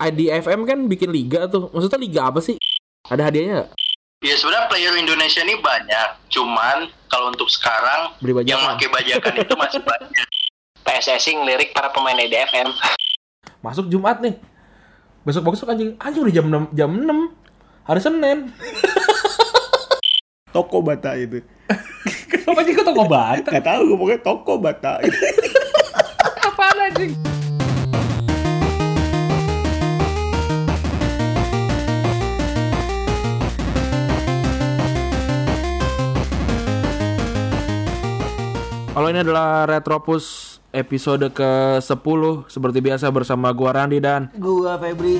IDFM kan bikin liga tuh. Maksudnya liga apa sih? Ada hadiahnya nggak? Ya sebenarnya player Indonesia ini banyak, cuman kalau untuk sekarang Beli bajakan. yang pakai bajakan itu masih banyak. PSSI ngelirik para pemain EDFM. Masuk Jumat nih. Besok besok anjing. Anjing udah jam 6 jam 6. Hari Senin. Toko Bata itu. Kenapa sih kok toko bata? Gak tahu gue pokoknya toko Bata. Apaan anjing? Kalau ini adalah Retropus episode ke-10 Seperti biasa bersama gua Randi dan Gua Febri.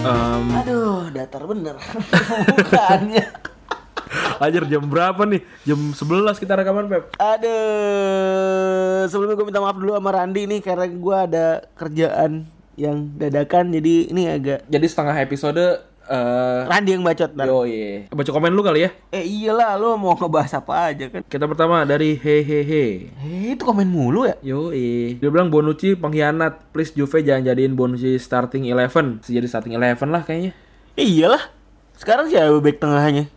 em, Aduh, datar bener. Bukannya. Ajar jam berapa nih? Jam 11 kita rekaman Pep Aduh, sebelumnya gue minta maaf dulu sama Randi nih karena gua ada kerjaan yang dadakan jadi ini agak Jadi setengah episode eh Randi yang bacot ntar. Yo Baca komen lu kali ya Eh iyalah lo mau ngebahas apa aja kan. Kita pertama dari hehehe Eh itu komen mulu ya. Yo Dia bilang Bonucci pengkhianat Please Juve jangan jadiin Bonucci starting 11 Jadi starting 11 lah kayaknya Eh iyalah. Sekarang siapa back tengahnya?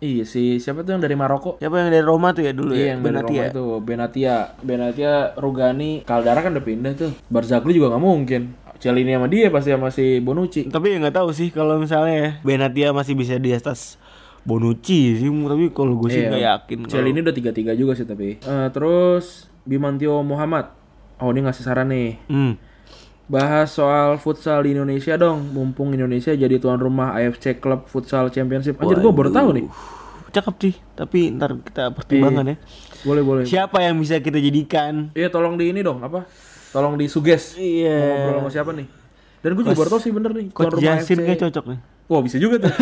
Iya sih Siapa tuh yang dari Maroko? Siapa yang dari Roma tuh ya dulu Iya ya? yang dari Benatia. Roma itu Benatia Benatia Rugani Caldara kan udah pindah tuh Barzagli juga nggak mungkin Celini sama dia pasti sama si Bonucci Tapi ya nggak tahu sih kalau misalnya ya, Benatia masih bisa di atas Bonucci sih, tapi kalau gue sih Iya. nggak yakin. kalau- Celini udah 3-3 juga sih tapi Eh, Terus Bimantio Muhammad Oh ini ngasih saran nih Hmm. Bahas soal futsal di Indonesia dong Mumpung Indonesia jadi tuan rumah AFC Club Futsal Championship Anjir gue baru tahu nih Cakep sih, tapi ntar kita pertimbangkan ya. Boleh boleh Siapa yang bisa kita jadikan? Iya tolong di ini dong apa Tolong di suges Mau Iya. ngobrol sama siapa nih Dan gue juga baru tahu sih bener nih Coach Jasin kayak cocok nih. Wah bisa juga tuh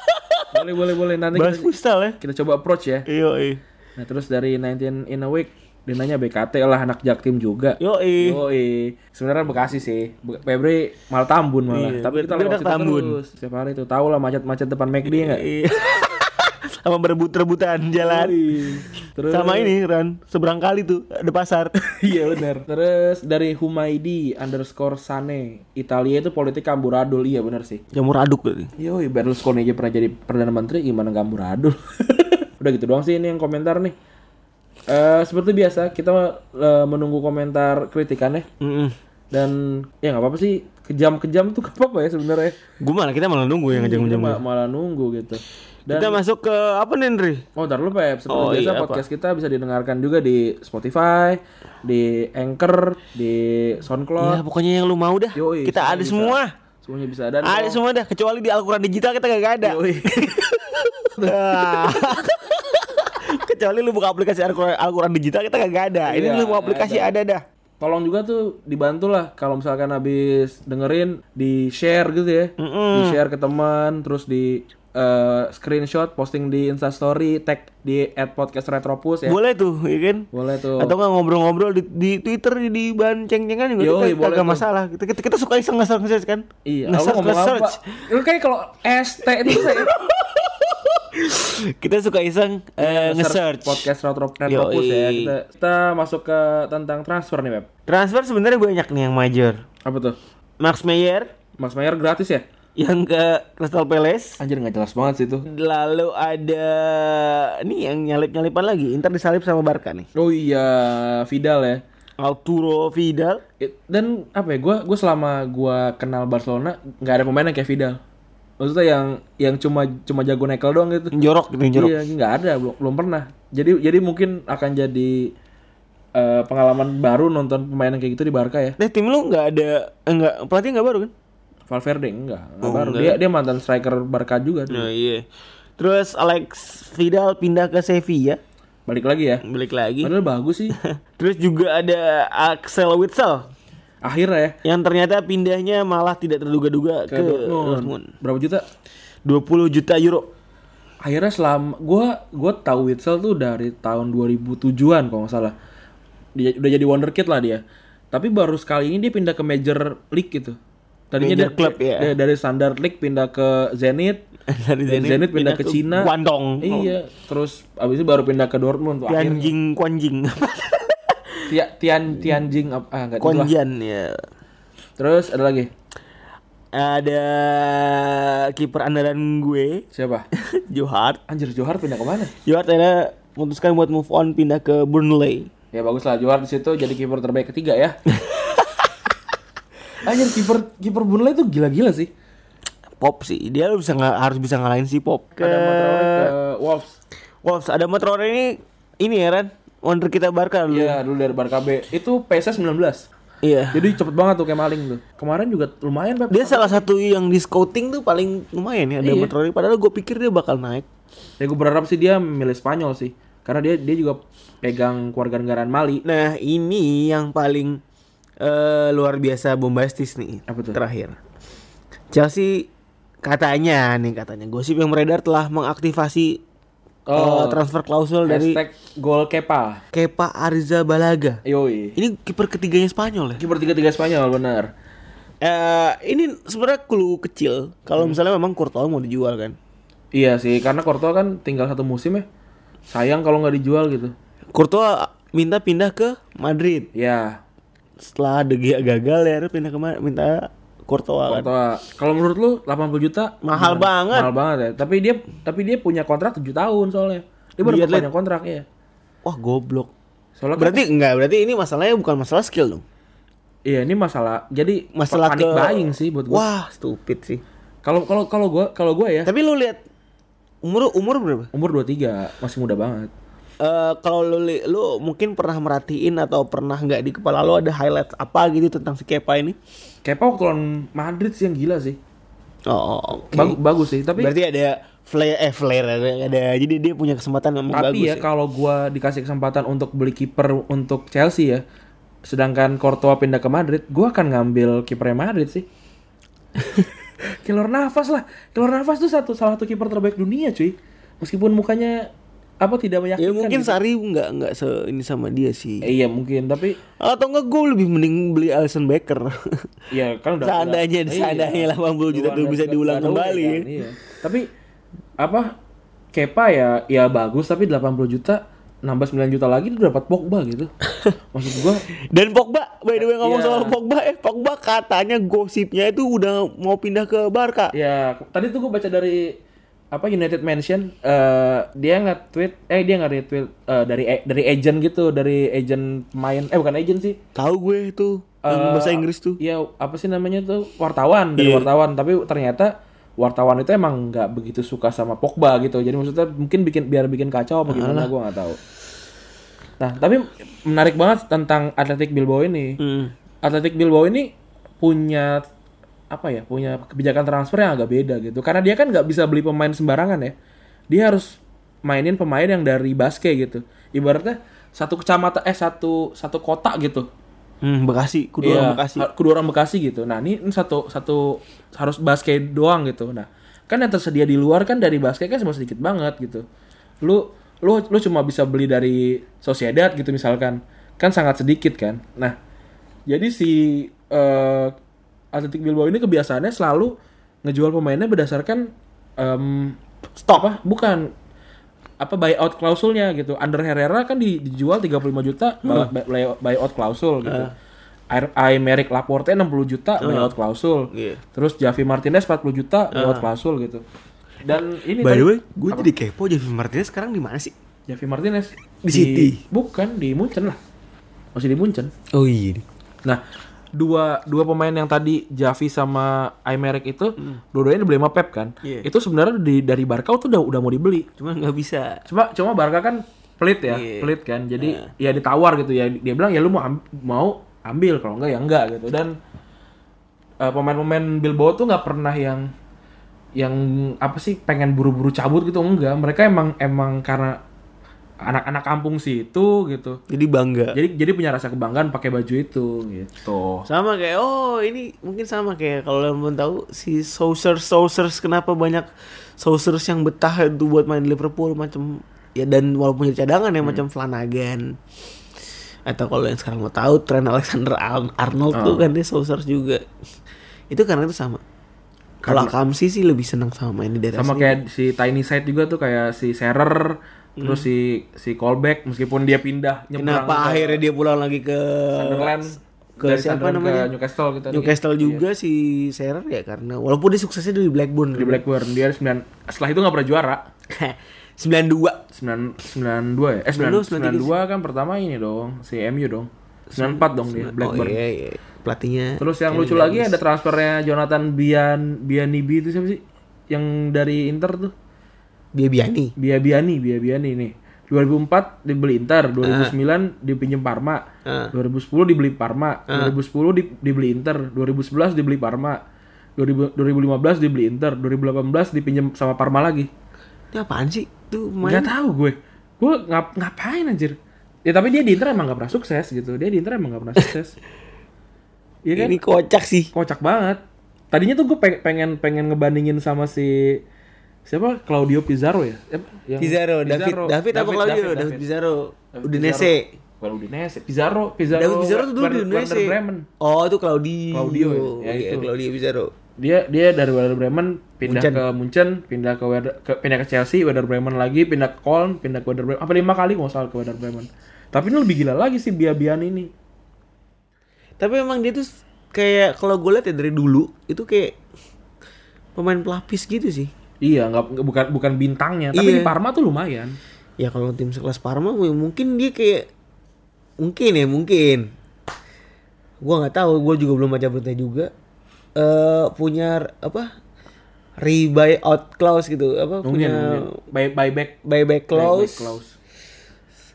Boleh boleh boleh Nanti Bahas kita, futsal ya. kita coba approach ya Yo, iya. Nah terus dari 19 in a week Dia nanya BKT lah anak jaktim juga Yo, iya. Yoi. Sebenarnya Bekasi sih. Febri malah Tambun malah. Iya, Tapi kita lewat Tambun. terus. Setiap hari tuh tahu lah macet-macet depan McD enggak? Iya. Sama berebut-rebutan jalan. Terus Sama ini Ran, seberang kali tuh ada pasar. Iya benar. Terus dari Humaydi underscore Sane Italia itu politik amburadul iya benar sih. Jamur aduk berarti. Yoi Berlusconi aja pernah jadi perdana menteri gimana nggak amburadul? Udah gitu doang sih ini yang komentar nih. Eh seperti biasa kita eh, menunggu komentar kritikannya Mm dan ya nggak apa-apa sih kejam-kejam tuh gak apa-apa ya sebenarnya. Gue malah kita malah nunggu yang Kita ngejam-ngejam. ma- malah nunggu gitu. Dan Kita masuk ke apa nih, Ndri? Oh, ntar lu Pep. Seperti Oh, biasa iya, apa? podcast kita bisa didengarkan juga di Spotify, di Anchor, di Ya SoundCloud. pokoknya yang lu mau dah. Yoi, kita ada bisa. semua. Semuanya bisa dan Ada semua dah, kecuali di Al-Quran digital kita gak ada. Yoi. Ah. kecuali lu buka aplikasi Al-Quran digital kita gak ada. Ini Iya, lu mau aplikasi ada, dah. Tolong juga tuh dibantu lah kalau misalkan habis dengerin di share gitu ya. Di share ke teman, terus di eh, screenshot posting di Instastory, tag di @podcastretropus ya. Boleh tuh, ya kan? Boleh tuh. Atau nggak ngobrol-ngobrol di, di Twitter di bahan ceng-cengan juga Yoi, kita boleh tuh. masalah. Kita, kita, kita suka iseng nge-search kan? Iya, apa? nge-search. Lu kayak kalau ST itu saya Kita suka iseng eh, nge-search. podcast Retro- Retropus ya. Kita, kita masuk ke tentang transfer nih, Beb. Transfer sebenarnya banyak nih yang major. Apa tuh? Max Meyer Max Mayer gratis ya? Yang ke Crystal Palace. Anjir nggak jelas banget sih itu. Lalu ada nih yang nyalip-nyalipan lagi. Inter disalip sama Barca nih. Oh iya, Vidal ya. Arturo Vidal. Dan apa ya? Gua gua selama gua kenal Barcelona nggak ada pemain yang kayak Vidal. Maksudnya yang yang cuma cuma jago nekel doang gitu. Jorok gitu, jorok. Iya, nggak ada, belum belum pernah. Jadi jadi mungkin akan jadi eh, pengalaman baru nonton pemain yang kayak gitu di Barca ya. Eh tim lu nggak ada enggak pelatih nggak baru kan? Valverde enggak, enggak baru. Dia dia mantan striker Barca juga tuh. Nah, iya. Terus Alex Vidal pindah ke Sevilla, Balik lagi ya. balik lagi. Padahal bagus sih. Terus juga ada Axel Witsel Akhirnya ya yang ternyata pindahnya malah tidak terduga-duga ke, ke, Dortmund. Dortmund. Berapa juta? 20 juta euro. Akhirnya selama gua gua tahu Witsel tuh dari tahun 2007-an kalau nggak salah. Dia udah jadi wonderkid lah dia. Tapi baru sekali ini dia pindah ke major league gitu. Tadinya Major dia, club, ya. dia dari standard league pindah ke Zenit. Dari Dari Zenit, pindah, ke, Cina. Guangdong. Iya, terus abis itu baru pindah ke Dortmund tuh. Tianjing Kuanjing. Tia, Tian Tianjing apa ah, enggak. Konjan ya. Terus ada lagi. Ada kiper andalan gue, Siapa? Johar. Anjir Johar pindah ke mana? Johar akhirnya memutuskan buat move on pindah ke Burnley. Ya bagus lah Johar di situ jadi kiper terbaik ketiga ya. Anjir kiper kiper Burnley itu gila-gila sih. Pop sih, dia bisa nggak harus bisa ngalahin si Pop. Ke Ada Matraore ke Wolves. Wolves, ada Matraore ini ini ya Ran, wonder kita Barca dulu. Iya dulu dari Barca B. Itu PSS 19. Iya. Jadi cepet banget tuh kayak maling tuh. Kemarin juga lumayan Pep. Dia salah satu yang di scouting tuh paling lumayan ya ada Iya. Matraore. Padahal gue pikir dia bakal naik. Ya gue berharap sih dia milih Spanyol sih. Karena dia dia juga pegang keluarga negaraan Mali. Nah ini yang paling eh, luar biasa bombastis nih. Apa tuh? Terakhir. Chelsea katanya nih katanya gosip yang beredar telah mengaktifasi Oh, eh, transfer klausul dari gol Kepa. Kepa Arrizabalaga. Yoi. Ini kiper ketiganya Spanyol ya. Kiper tiga-tiga Spanyol benar. Eh ini sebenarnya clue kecil kalau misalnya memang Courtois mau dijual kan. Iya sih, karena Courtois kan tinggal satu musim ya. Sayang kalau nggak dijual gitu. Courtois minta pindah ke Madrid. Ya, Setelah De Gea gagal ya pindah ke minta Courtois kan. Courtois. Kalau menurut lu 80 juta Mahal gimana? banget. Mahal banget ya. Tapi dia tapi dia punya kontrak 7 tahun soalnya. Dia baru panjang kontrak ya. Wah goblok. Soalnya kan- Berarti enggak, berarti ini masalahnya bukan masalah skill dong. iya ini masalah. Jadi Masalah panik ke buying sih buat gua. Wah, stupid sih. Kalau kalau kalau gua kalau gua ya Tapi lu lihat umur umur berapa? umur 23, masih muda banget. Eh kalau lu lu mungkin pernah merhatiin atau pernah nggak di kepala lu ada highlight apa gitu tentang si Kepa ini? Kepa waktu lawan Madrid sih yang gila sih. Oh, oke. Bagus bagus sih, tapi Berarti ada flare eh flare ada, ada jadi dia punya kesempatan yang tapi bagus. ya kalau gua dikasih kesempatan untuk beli kiper untuk Chelsea ya, sedangkan Courtois pindah ke Madrid, gua akan ngambil kipernya Madrid sih. Keluar nafas lah. Keluar nafas tuh satu salah satu kiper terbaik dunia, cuy. Meskipun mukanya apa tidak Ya meyakinkan. mungkin gitu. Sari nggak nggak se ini sama dia sih. Eh, iya mungkin, tapi Atau enggak gue lebih mending beli Alisson Becker. ya kan udah Seandainya udah- seandainya 80 juta tuh bisa diulang kembali. kan, Iya. Tapi apa Kepa ya ya bagus tapi 80 juta nambah 9 juta lagi udah dapat Pogba gitu. Maksud gua Dan Pogba, by the way ngomong Iya. soal Pogba, eh Pogba katanya gosipnya itu udah mau pindah ke Barca. ya tadi tuh gua baca dari apa United Mention eh dia nge-tweet eh dia nge-retweet eh, dari dari agent gitu, dari agent pemain eh bukan agent sih. Tahu gue itu Eh, bahasa Inggris tuh. Iya, apa sih namanya tuh wartawan dari Iya. wartawan, tapi ternyata wartawan itu emang nggak begitu suka sama Pogba gitu. Jadi maksudnya mungkin bikin biar bikin kacau apa gimana gua nggak tahu. Nah, tapi menarik banget tentang Athletic Bilbao ini. Hmm. Athletic Bilbao ini punya apa ya? Punya kebijakan transfer yang agak beda gitu. Karena dia kan nggak bisa beli pemain sembarangan ya. Dia harus mainin pemain yang dari basket gitu. Ibaratnya satu kecamatan eh satu satu kota gitu Hmm, Bekasi, kudu Iya, orang Bekasi. kedua orang Bekasi gitu. Nah, ini, ini satu satu harus basket doang gitu. Nah, kan yang tersedia di luar kan dari basket kan cuma sedikit banget gitu. Lu lu lu cuma bisa beli dari Sociedad gitu misalkan. Kan sangat sedikit kan. Nah, jadi si eh Athletic Bilbao ini kebiasaannya selalu ngejual pemainnya berdasarkan em, Stok. apa? Bukan apa buyout klausulnya gitu. Under Herrera kan di- dijual 35 juta Hmm. buy- buy- buyout klausul gitu. Air Aymeric Laporte 60 juta buyout klausul. Iya. Terus Javi Martinez 40 juta buyout klausul gitu. Dan ini By the tadi- way, gue jadi kepo Javi Martinez sekarang di mana sih? Javi Martinez Di City? Bukan di Munchen lah. Masih di Munchen. Oh iya. Nah, dua dua pemain yang tadi Javi sama Aymeric itu dua-duanya dibeli sama Pep kan. Hmm. Iya. Itu sebenarnya di dari Barca tuh udah udah mau dibeli. Cuma nggak bisa. Cuma cuma Barca kan pelit ya, Iya. pelit kan. Jadi ya ditawar gitu ya. Dia bilang ya lu mau am- mau ambil kalau enggak ya enggak gitu. Dan eh, pemain-pemain Bilbao tuh nggak pernah yang yang apa sih pengen buru-buru cabut gitu enggak. Mereka emang emang karena anak-anak kampung situ gitu. Jadi bangga. Jadi jadi punya rasa kebanggaan pakai baju itu gitu. Sama kayak oh ini mungkin sama kayak kalau yang belum tahu si Sausers Sausers kenapa banyak Sausers yang betah itu buat main di Liverpool macam ya dan walaupun jadi cadangan ya macam Flanagan atau kalau yang sekarang mau tahu Trent Alexander Ar- Arnold tuh kan dia Sausers juga itu karena itu sama Kalau Kamsi sih lebih senang sama main di daerah sama sini. kayak si Tiny Side juga tuh kayak si Serer terus si si Callback meskipun dia pindah Hmm. Kenapa ke akhirnya dia pulang lagi ke Sunderland? ke dari siapa Sunderland namanya? ke Newcastle gitu Newcastle juga si Shearer ya karena walaupun dia suksesnya di Blackburn di Blackburn dia 9 setelah itu nggak pernah juara. 92 9 92 ya? Eh 9, 92 kan pertama ini dong si MU dong. 94 dong dia Blackburn. Oh iya iya. Pelatihnya terus yang lucu lagi ada transfernya Jonathan Bian Bianibi itu siapa sih? Yang dari Inter tuh Biabiani. Bia Biani Bia Biani nih 2004 dibeli Inter 2009 dipinjem Parma Ah. 2010 dibeli Parma 2010 di- dibeli Inter 2011 dibeli Parma 2000 2015 dibeli Inter 2018 dipinjem sama Parma lagi Ini apaan sih? Tuh main. nggak tahu gue gue ngap ngapain anjir ya tapi dia di Inter emang gak pernah sukses gitu dia di Inter emang gak pernah sukses Iya kan Ini kocak sih. kocak banget tadinya tuh gue pe- pengen pengen ngebandingin sama si siapa Claudio Pizarro ya? Yang- Pizarro, David, David, apa Claudio? David, Pizarro. David Udinese. Bukan Udinese, Pizarro, Pizarro. David Pizarro tuh dulu di Udinese. Oh, itu Claudio. Claudio ya, ya itu. Claudio Pizarro. Dia dia dari Werder Bremen pindah Munchen. ke Munchen, pindah ke, Werder, ke pindah ke Chelsea, Werder Bremen lagi, pindah ke Köln, pindah ke Werder Bremen. Apa lima kali nggak salah ke Werder Bremen. Tapi ini lebih gila lagi sih Biabian ini. Tapi emang dia tuh kayak kalau gue lihat ya dari dulu itu kayak pemain pelapis gitu sih. Iya, nggak bukan bukan bintangnya, tapi Iya. di Parma tuh lumayan. Ya kalau tim sekelas Parma mungkin dia kayak mungkin ya mungkin. Gua nggak tahu, gue juga belum baca berita juga. eh punya apa? Rebuy out clause gitu, apa Mungkin, punya mungkin. Buy, buyback buyback clause. buyback clause.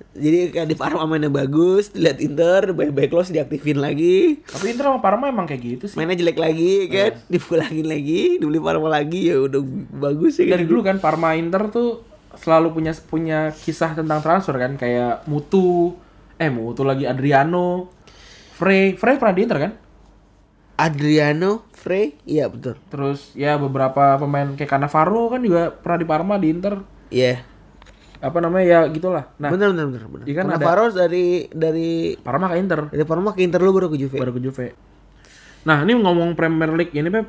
Jadi kayak di Parma mainnya bagus, dilihat Inter, buyback clause diaktifin lagi. Tapi Inter sama Parma emang kayak gitu sih. Mainnya jelek lagi kan, dipulangin lagi, dibeli Parma lagi ya udah bagus ya dari dulu kan Parma Inter tuh selalu punya punya kisah tentang transfer kan kayak Mutu eh Mutu lagi Adriano Frey Frey pernah di Inter kan Adriano Frey, iya betul. terus ya beberapa pemain kayak Cannavaro kan juga pernah di Parma di Inter Iya. Apa namanya ya gitulah nah bener bener bener bener. Iya kan Faros dari dari Parma ke Inter dari Parma ke Inter lu baru ke Juve. baru ke Juve nah ini ngomong Premier League ini Pep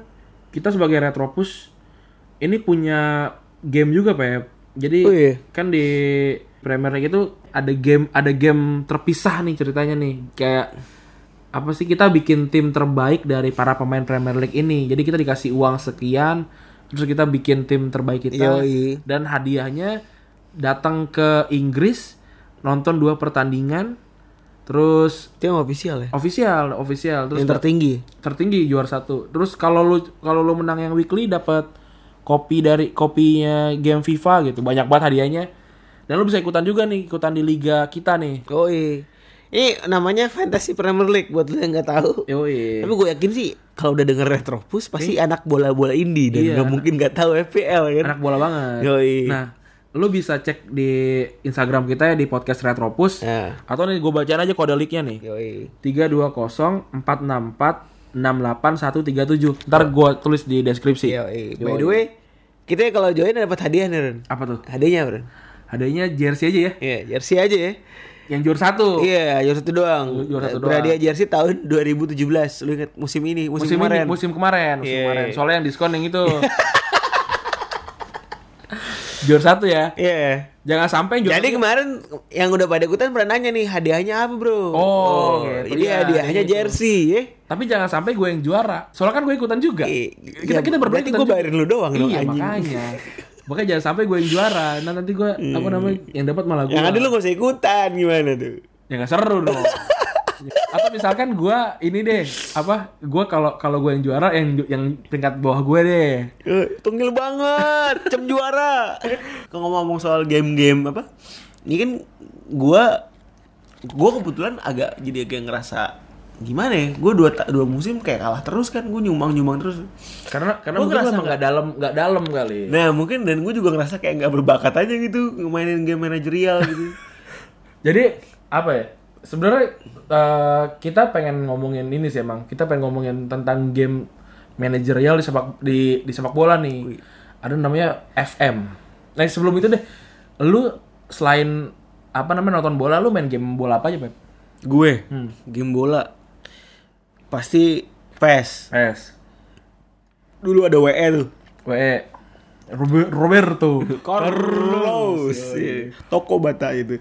kita sebagai Retropus ini punya game juga Pep jadi Oh, iya. kan di Premier League itu ada game ada game terpisah nih ceritanya nih kayak apa sih kita bikin tim terbaik dari para pemain Premier League ini jadi kita dikasih uang sekian terus kita bikin tim terbaik kita Yoi. dan hadiahnya datang ke Inggris nonton dua pertandingan terus Itu yang official ya. official official terus yang tertinggi. tertinggi juara satu. Terus kalau lu kalau lu menang yang weekly dapat kopi dari kopinya game FIFA gitu. Banyak banget hadiahnya. Dan lu bisa ikutan juga nih, ikutan di liga kita nih. Oh iya. Ini namanya Fantasy Premier League buat lu yang nggak tahu. Yoi. Tapi gue yakin sih kalau udah denger Retropus pasti anak bola-bola indie dan Iya, nggak anak- mungkin nggak tahu FPL kan. Enak bola banget. Yoi. Nah, lu bisa cek di Instagram kita ya di podcast Retropus. Nah, Atau nih gue bacain aja kode linknya nih. yoi. 320 464 68137. Ntar gue tulis di deskripsi. Yoi. By the way, kita kalau join dapat hadiah nih, Ren. Apa tuh? Hadiahnya, Ren. Hadiahnya jersey aja ya. Iya, jersey aja ya. Yang juara satu. Iya, juara satu doang. Juara satu Berhadiah jersey tahun 2017. Lu inget musim ini, musim, musim kemarin. ini musim kemarin musim Iya, kemarin soalnya yang diskon yang itu juara satu ya Iya. jangan sampai juara Jadi satu- kemarin yang udah pada ikutan pernah nanya nih hadiahnya apa bro? Oh, gitu. ini Iya, hadiahnya gitu. jersey ya. tapi jangan sampai gue yang juara soalnya kan gue ikutan juga Iya, kita kita berdua berarti gue bayarin lu doang dong, iya anjing. makanya makanya jangan sampai gue yang juara nah nanti gue apa namanya yang dapat malah gue Yang ada lu gak usah ikutan gimana tuh? ya nggak seru dong atau misalkan gue ini deh apa gue kalau kalau gue yang juara yang yang peringkat bawah gue deh Eh, Tungil banget, cem juara. Kalau ngomong soal game-game apa? Ini kan gua gua kebetulan agak jadi agak ngerasa gimana ya? Gua dua dua musim kayak kalah terus kan, gua nyumbang nyumbang terus. karena karena mungkin ngerasa nggak dalam nggak dalam kali Nah mungkin dan gue juga ngerasa kayak nggak berbakat aja gitu mainin game manajerial gitu. Jadi apa ya? Sebenarnya eh, kita pengen ngomongin ini sih emang. Kita pengen ngomongin tentang game manajerial di sepak di di sepak bola nih. Ada namanya FM. Nah sebelum itu deh, lu selain apa namanya nonton bola, lu main game bola apa aja, Pep? gue Hmm. game bola pasti PES. PES. dulu ada WE tuh. WE Robe- Roberto Carlos. Iya. Toko Bata itu.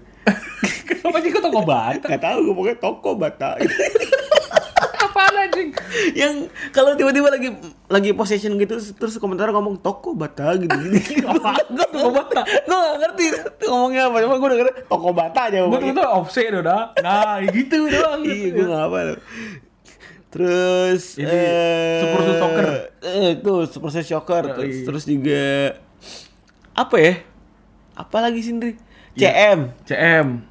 Kenapa sih kok toko bata? Gak tahu gue pokoknya toko Bata. Apaan anjing? yang kalau tiba-tiba lagi lagi possession gitu terus komentar ngomong toko bata gitu. Gue toko bata. Gue gak ngerti ngomongnya apa cuma gue denger toko bata aja Gue tuh offset udah Nah gitu doang. Iya gue gak apa loh terus Ini, eh, Super Suit Soccer. eh, itu Super Oh, terus, terus juga apa ya? Apa lagi sih CM CM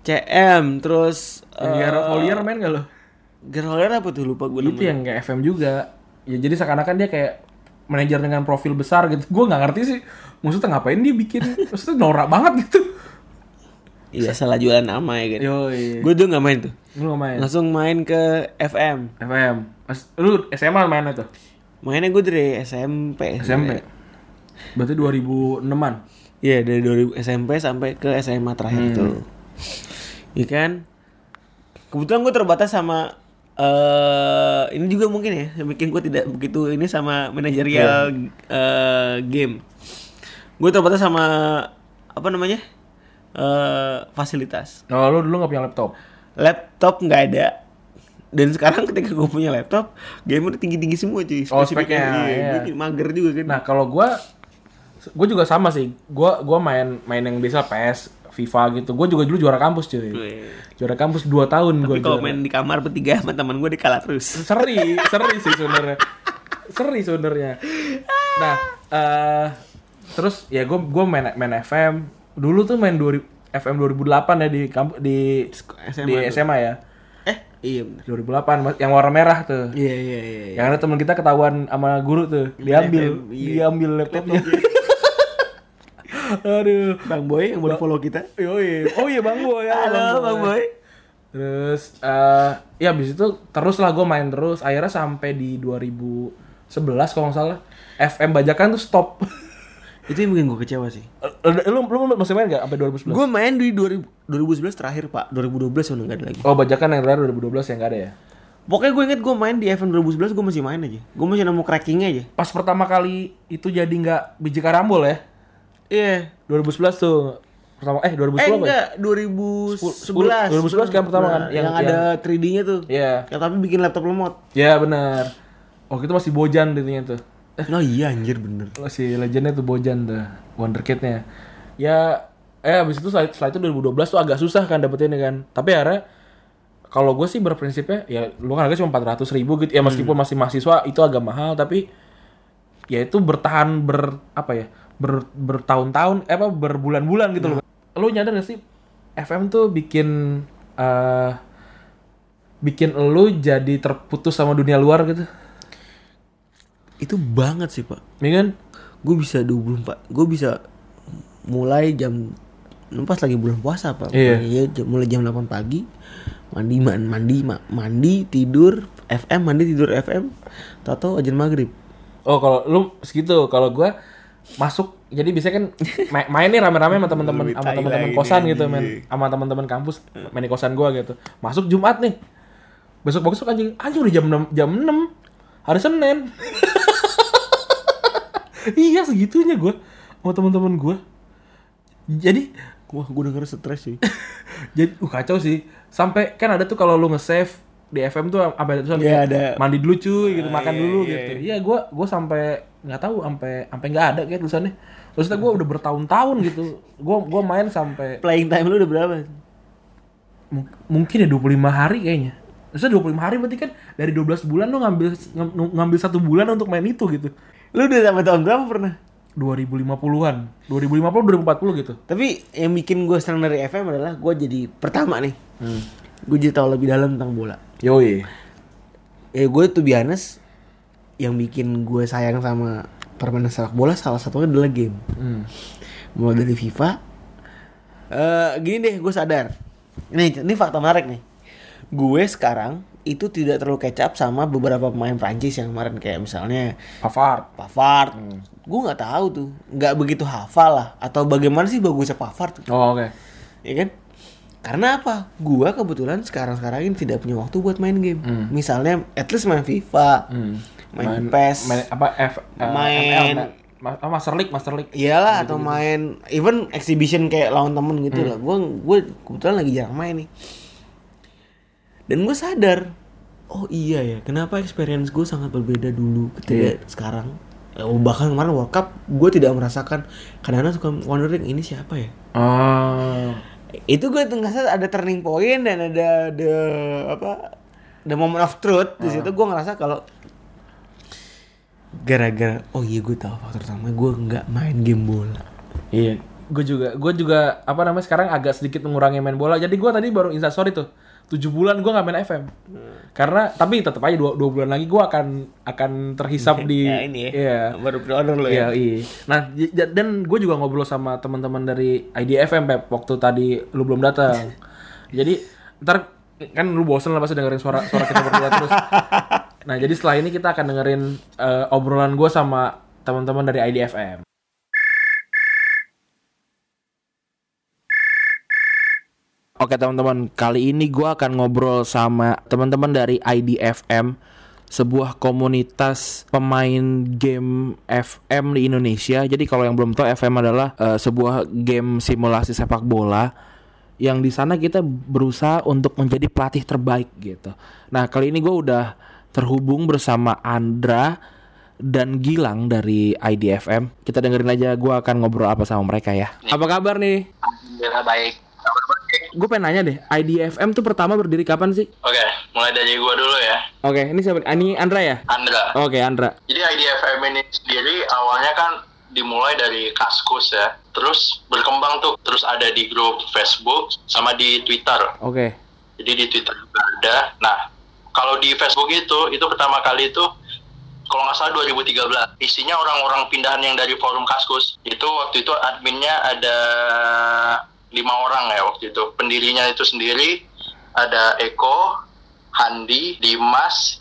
CM terus Gerard Collier main gak lo? Gerard Collier apa tuh? Lupa gue Itu yang kayak FM juga. Ya jadi seakan-akan dia kayak Manajer dengan profil besar gitu. Gue gak ngerti sih. Maksudnya ngapain dia bikin? Maksudnya norak banget gitu. Iya salah jualan nama ya. Yoi. Gue dulu gak main tuh. Lu gak main? Langsung main ke FM. FM Mas, Lu SMA mainnya tuh? Mainnya gue dari SMP. SMP Berarti 2006an Iya dari 2000 SMP sampai ke SMA terakhir tuh. Iya kan. Kebetulan gue terbatas sama eh ini juga mungkin ya yang bikin gue tidak begitu ini sama manajerial eh, game. Gue terbatas sama apa namanya eh fasilitas. Oh lu dulu gak punya laptop? Laptop nggak ada. Dan sekarang ketika gue punya laptop, game udah tinggi-tinggi semua cuy. Oh, Spesifiknya. speknya, Iya, iya. Gue mager juga kan. Nah kalau gua gue juga sama sih. Gua gua main main yang biasa PS, FIFA gitu. Gue juga dulu juara kampus cuy. Juara kampus 2 tahun gue kalau main di kamar bertiga sama teman gue dikalah terus. seri, seri sih sebenarnya. Seri sebenarnya. Nah, eh terus ya gue gue main main FM. Dulu tuh main 2000, FM 2008 ya di kampus di SMA di tuh. SMA ya. Eh, iya bener. 2008 mas- yang warna merah tuh. Iya, iya, iya. iya. Yang ada teman kita ketahuan sama guru tuh, diambil, FM, iya. diambil laptopnya. Aduh. Bang Boy yang baru follow kita. Yoi. Oh iya Bang Boy ya. Halo Bang Boy. Terus eh ya abis itu terus lah gue main terus. Akhirnya sampai di 2011 kalau nggak salah FM bajakan tuh stop. Itu yang bikin gue kecewa sih. lu, lu, lu masih main gak sampai 2011? Gue main di 2000, 2011 terakhir pak. 2012 udah nggak ada lagi. Oh bajakan yang terakhir 2012 yang gak ada ya? Pokoknya gue inget gue main di event 2011 gue masih main aja. Gue masih nemu crackingnya aja. Pas pertama kali itu jadi nggak biji karambol ya? Iya. 2011 tuh pertama eh 2010 Eh apa ya? enggak, 2011. 2011 kan pertama kan? Yang, Yang- ada 3D-nya tuh. Iya. Yang tapi bikin laptop lemot. Ya benar. Waktu itu masih Bojan intinya tuh. Oh iya anjir bener. Oh, si legendnya tuh Bojan tuh, Wonderkid-nya. Ya, eh abis itu setelah, setelah itu 2012 tuh agak susah kan dapetinnya kan. Tapi akhirnya kalau gue sih berprinsipnya ya lu kan harga cuma 400 ribu gitu ya meskipun masih mahasiswa itu agak mahal tapi ya itu bertahan ber apa ya ber, bertahun-tahun eh apa berbulan-bulan gitu loh lu nyadar gak sih FM tuh bikin eh bikin lu jadi terputus sama dunia luar gitu Itu banget sih pak. ya kan Gue bisa 24. Gue bisa mulai jam pas lagi bulan puasa pak. Iya. jam- mulai jam 8 pagi mandi man- mandi ma- mandi tidur FM mandi tidur FM tato ajan maghrib Oh kalau lu segitu, kalau gua masuk jadi biasanya kan ma- main nih rame-rame sama teman-teman sama teman-teman kosan gitu men sama teman-teman kampus main di kosan gua gitu. Masuk Jumat nih. Besok besok anjing anjing udah jam 6 jam 6 hari Senin. iya segitunya gua sama teman-teman gua. Jadi wah gue denger stres sih jadi uh, kacau sih. Sampai kan ada tuh kalau lu nge-save di FM tuh sampai tulisan Iya, kayak, ada. mandi dulu cuy gitu, Ah, makan iya, dulu iya, gitu. Iya, gua gua sampai nggak tahu sampai sampai nggak ada kayak tulisannya. Maksudnya gua udah bertahun-tahun gitu. Gua gua main sampai playing time lu udah berapa mung- mungkin ya 25 hari kayaknya. Maksudnya 25 hari berarti kan dari 12 bulan lu ngambil ngam- ngambil satu bulan untuk main itu gitu. lu udah sampai tahun berapa pernah 2050-an. 2050 2040 gitu. tapi yang bikin gue senang dari FM adalah gue jadi pertama nih Hmm. gue jadi tahu lebih dalam tentang bola Yoi. eh gue tuh biasa yang bikin gue sayang sama permainan sepak bola salah satunya adalah game. Hmm. mulai dari FIFA eh gini deh gue sadar. Nih ini fakta menarik nih. Gue sekarang itu tidak terlalu up sama beberapa pemain Prancis yang kemarin kayak misalnya Pavard. Pavard. Gue nggak tahu tuh nggak begitu hafal lah. Atau bagaimana sih bagusnya Pavard Oh, oke. ya kan? Karena apa? Gua kebetulan sekarang sekarang ini tidak punya waktu buat main game. Hmm. misalnya at least main FIFA. Hmm. Main, PES main apa F eh, Main- ML, oh, Master League Master League Iyalah atau main even exhibition kayak lawan temen gitu lah. Gue gue kebetulan lagi jarang main nih. Dan gue sadar, oh iya ya, kenapa experience gue sangat berbeda dulu ketika sekarang. Eh, bahkan kemarin World Cup gue tidak merasakan. Kadang-kadang suka wondering ini siapa ya? oh Itu gue ngerasa ada turning point dan ada the apa? The moment of truth di situ gue ngerasa kalau gara-gara oh iya gue tahu faktor utama gue nggak main game bola. Iya, gue juga, gue juga apa namanya sekarang agak sedikit mengurangi main bola. Jadi gue tadi baru instastory tuh, tujuh bulan gue nggak main FM. Karena tapi tetap aja dua, dua bulan lagi gue akan akan terhisap di, Ya, ini ya. Iya, Baru pre-order lo iya, ya. iya. Nah dan gue juga ngobrol sama teman-teman dari IDFM Pep waktu tadi lu belum datang. Jadi ntar kan lu bosen lah pasti dengerin suara suara kita berdua terus. Nah jadi setelah ini kita akan dengerin eh, obrolan gue sama teman-teman dari IDFM. Oke teman-teman, kali ini gue akan ngobrol sama teman-teman dari IDFM, sebuah komunitas pemain game FM di Indonesia. Jadi kalau yang belum tahu, FM adalah eh, sebuah game simulasi sepak bola yang di sana kita berusaha untuk menjadi pelatih terbaik gitu. Nah kali ini gue udah terhubung bersama Andra dan Gilang dari IDFM. Kita dengerin aja gue akan ngobrol apa sama mereka ya. Apa kabar nih? Alhamdulillah baik. Gue pengen nanya deh, IDFM tuh pertama berdiri kapan sih? Oke, mulai dari gua dulu ya, Oke, ini siapa? Ini Andra ya? Andra. Oke, Andra. Jadi IDFM ini sendiri awalnya kan dimulai dari Kaskus ya, terus berkembang tuh, terus ada di grup Facebook sama di Twitter. Oke. Jadi di Twitter juga ada. Nah, kalau di Facebook itu, itu pertama kali itu kalau nggak salah 2013. Isinya orang-orang pindahan yang dari forum Kaskus. Itu waktu itu adminnya ada lima orang ya waktu itu. Pendirinya itu sendiri ada Eko, Handi, Dimas,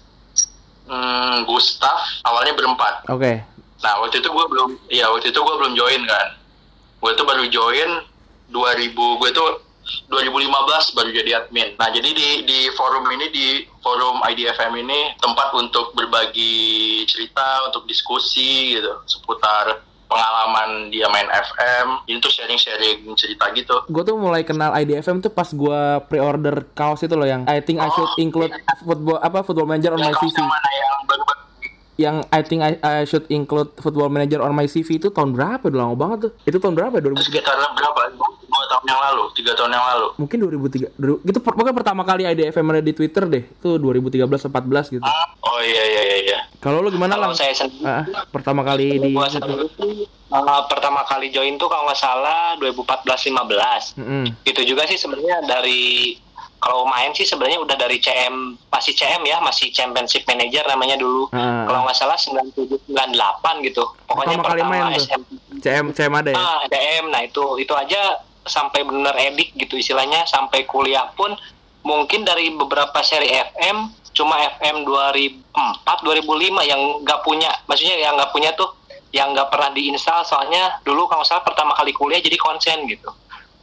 hmm, Gustaf. Awalnya berempat. Oke. Nah waktu itu gue belum, ya waktu itu gue belum join kan. Gue tuh baru join 2000, gue tuh 2015 baru jadi admin. Nah jadi di di forum ini di forum IDFM ini tempat untuk berbagi cerita, untuk diskusi gitu seputar pengalaman dia main FM. Ini tuh sharing-sharing cerita gitu. Gue tuh mulai kenal IDFM tuh pas gue pre-order kaos itu loh yang I think I should include football apa football manager on my Yang kaos yang mana yang baru-baru Yang I think I, I should include football manager on my CV itu tahun berapa? Udah lama banget tuh. Itu tahun berapa? ya? 2003. sekitar berapa? Dua tahun yang lalu, tiga tahun yang lalu. Mungkin 2003. dulu- Gitu pokoknya pertama kali IDFM ada di Twitter deh. Itu 2013 14 gitu. Oh iya iya iya. iya. Kalau lu gimana lang? saya sendiri, Ah, pertama kali di uh, pertama kali join tuh kalau nggak salah 2014-15. Mm-mm. Itu juga sih sebenarnya dari kalau main sih sebenarnya udah dari CM masih CM ya masih Championship Manager namanya dulu. Ah. Kalau nggak salah 97 98 gitu. Pokoknya Pertama kali pertama, main tuh. SM CM CM ada ya? Ah, DM. Nah, itu itu aja sampai bener edik gitu istilahnya sampai kuliah pun mungkin dari beberapa seri FM cuma FM 2004 2005 yang nggak punya maksudnya yang nggak punya tuh yang nggak pernah diinstal soalnya dulu kalau salah pertama kali kuliah jadi konsen gitu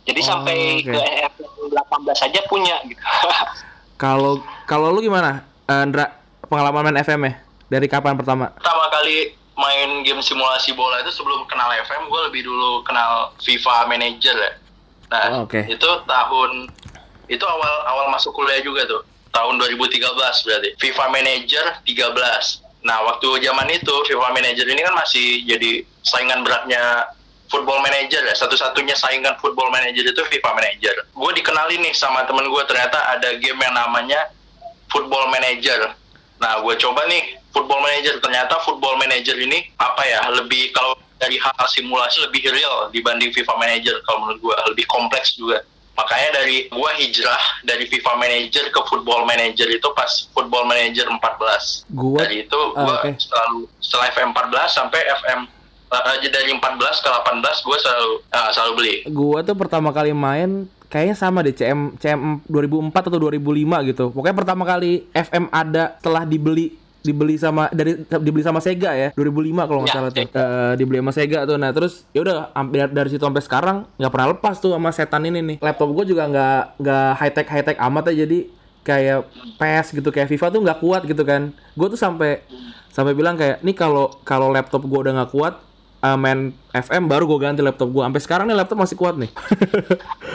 jadi Oh, sampai oke. ke FM 18 aja punya gitu Kalau kalau lu gimana? Andra, pengalaman main FM ya? Dari kapan pertama? pertama kali main game simulasi bola itu sebelum kenal FM gue lebih dulu kenal FIFA Manager ya. Nah Oh, oke. itu tahun itu awal awal masuk kuliah juga tuh tahun 2013 berarti FIFA Manager 13. Nah waktu zaman itu FIFA Manager ini kan masih jadi saingan beratnya Football Manager ya satu-satunya saingan Football Manager itu FIFA Manager. Gue dikenalin nih sama temen gue ternyata ada game yang namanya Football Manager. Nah, gue coba nih Football Manager. Ternyata Football Manager ini apa ya? Lebih kalau dari hal simulasi lebih real dibanding FIFA Manager kalau menurut gue lebih kompleks juga. Makanya dari gue hijrah dari FIFA Manager ke Football Manager itu pas Football Manager 14. Gua Dari itu Ah, gue oke. selalu setelah FM 14 sampai FM eh, dari 14 ke 18 gue selalu ah, selalu beli. gua tuh pertama kali main kayaknya sama deh CM CM 2004 atau 2005 gitu. Pokoknya pertama kali FM ada setelah dibeli dibeli sama dari dibeli sama Sega ya 2005 kalau nggak Ya, salah tuh. Eh, dibeli sama Sega tuh. Nah terus ya udah hampir dari situ sampai sekarang nggak pernah lepas tuh sama setan ini nih. Laptop gue juga nggak nggak high tech high tech amat ya jadi kayak PES gitu kayak FIFA tuh nggak kuat gitu kan. Gue tuh sampai sampai bilang kayak nih kalau kalau laptop gue udah nggak kuat main FM baru gue ganti laptop gue sampai sekarang nih laptop masih kuat nih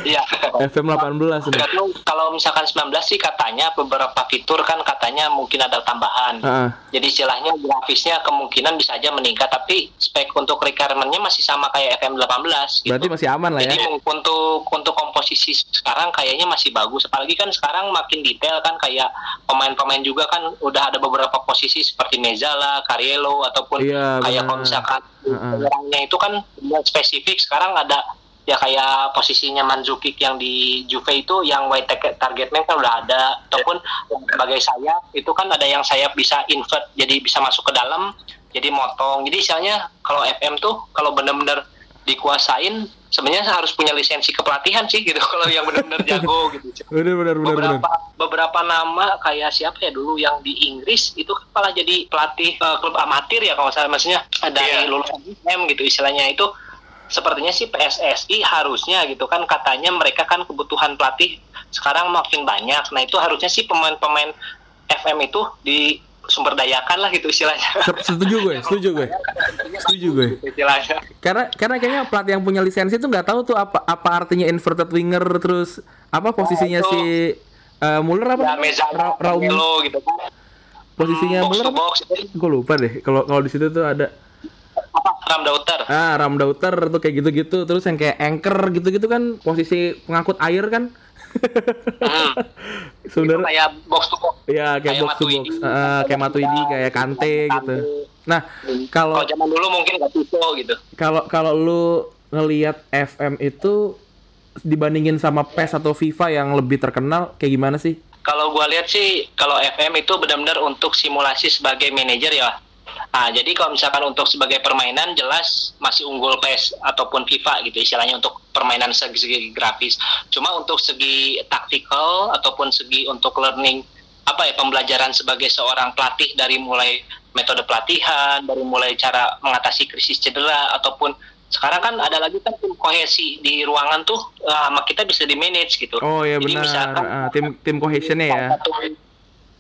Iya. FM 18 nih kalau misalkan 19 sih katanya beberapa fitur kan katanya mungkin ada tambahan. Heeh. Jadi istilahnya grafisnya kemungkinan bisa aja meningkat tapi spek untuk requirement-nya masih sama kayak FM 18 gitu. berarti masih aman lah Jadi ya untuk untuk komposisi sekarang kayaknya masih bagus. Apalagi kan sekarang makin detail kan kayak pemain-pemain juga kan udah ada beberapa posisi seperti Mezala, Cariello ataupun Iya, kayak kalau misalkan Heeh. orangnya itu kan yang spesifik. Sekarang ada ya kayak posisinya Mandzukic yang di Juve itu yang white target man kan udah ada. Ataupun sebagai sayap itu kan ada yang sayap bisa invert jadi bisa masuk ke dalam jadi motong. Jadi misalnya kalau FM tuh kalau benar-benar dikuasain sebenarnya harus punya lisensi kepelatihan sih gitu. Kalau yang benar-benar jago gitu. Bener bener bener bener beberapa beberapa nama kayak siapa ya dulu yang di Inggris itu kan malah jadi pelatih eh, klub amatir ya kalau salah. Maksudnya dari Iya. lulusan IM gitu istilahnya. Itu sepertinya sih PSSI harusnya gitu kan. Katanya mereka kan kebutuhan pelatih sekarang makin banyak. Nah itu harusnya sih pemain-pemain FM itu di sumber dayakan lah gitu istilahnya. Se- setuju gue setuju gue. setuju gue. istilahnya. Karena karena kayaknya pelatih yang punya lisensi tuh nggak tau tuh apa apa artinya inverted winger terus apa posisinya itu. si eh, Muller apa? Ya Mezala Ra- Raum. Melo gitu kan. Posisinya box Muller itu gue lupa deh kalau kalau di situ tuh ada. Apa? Ramdauter ah Ramdauter tuh kayak gitu-gitu terus yang kayak anchor gitu-gitu kan posisi pengangkut air kan Hmm. sebenarnya kayak box to box ya kayak, kayak box to box Matuidi. Ah, kayak Matuidi kayak Kante gitu nah kalau kalau zaman dulu mungkin nggak Tito gitu kalau kalau lu ngelihat FM itu dibandingin sama PES atau FIFA yang lebih terkenal kayak gimana sih? Kalau gua lihat sih kalau FM itu benar-benar untuk simulasi sebagai manajer ya. Nah, jadi kalau misalkan untuk sebagai permainan jelas masih unggul PES ataupun FIFA gitu istilahnya untuk permainan segi, segi grafis. Cuma untuk segi taktikal ataupun segi untuk learning apa ya pembelajaran sebagai seorang pelatih dari mulai metode pelatihan, dari mulai cara mengatasi krisis cedera ataupun sekarang kan ada lagi kan tim kohesi di ruangan tuh eh, sama kita bisa di manage gitu. Oh ya Jadi benar. misalkan Ah, tim tim cohesionnya ya. satu-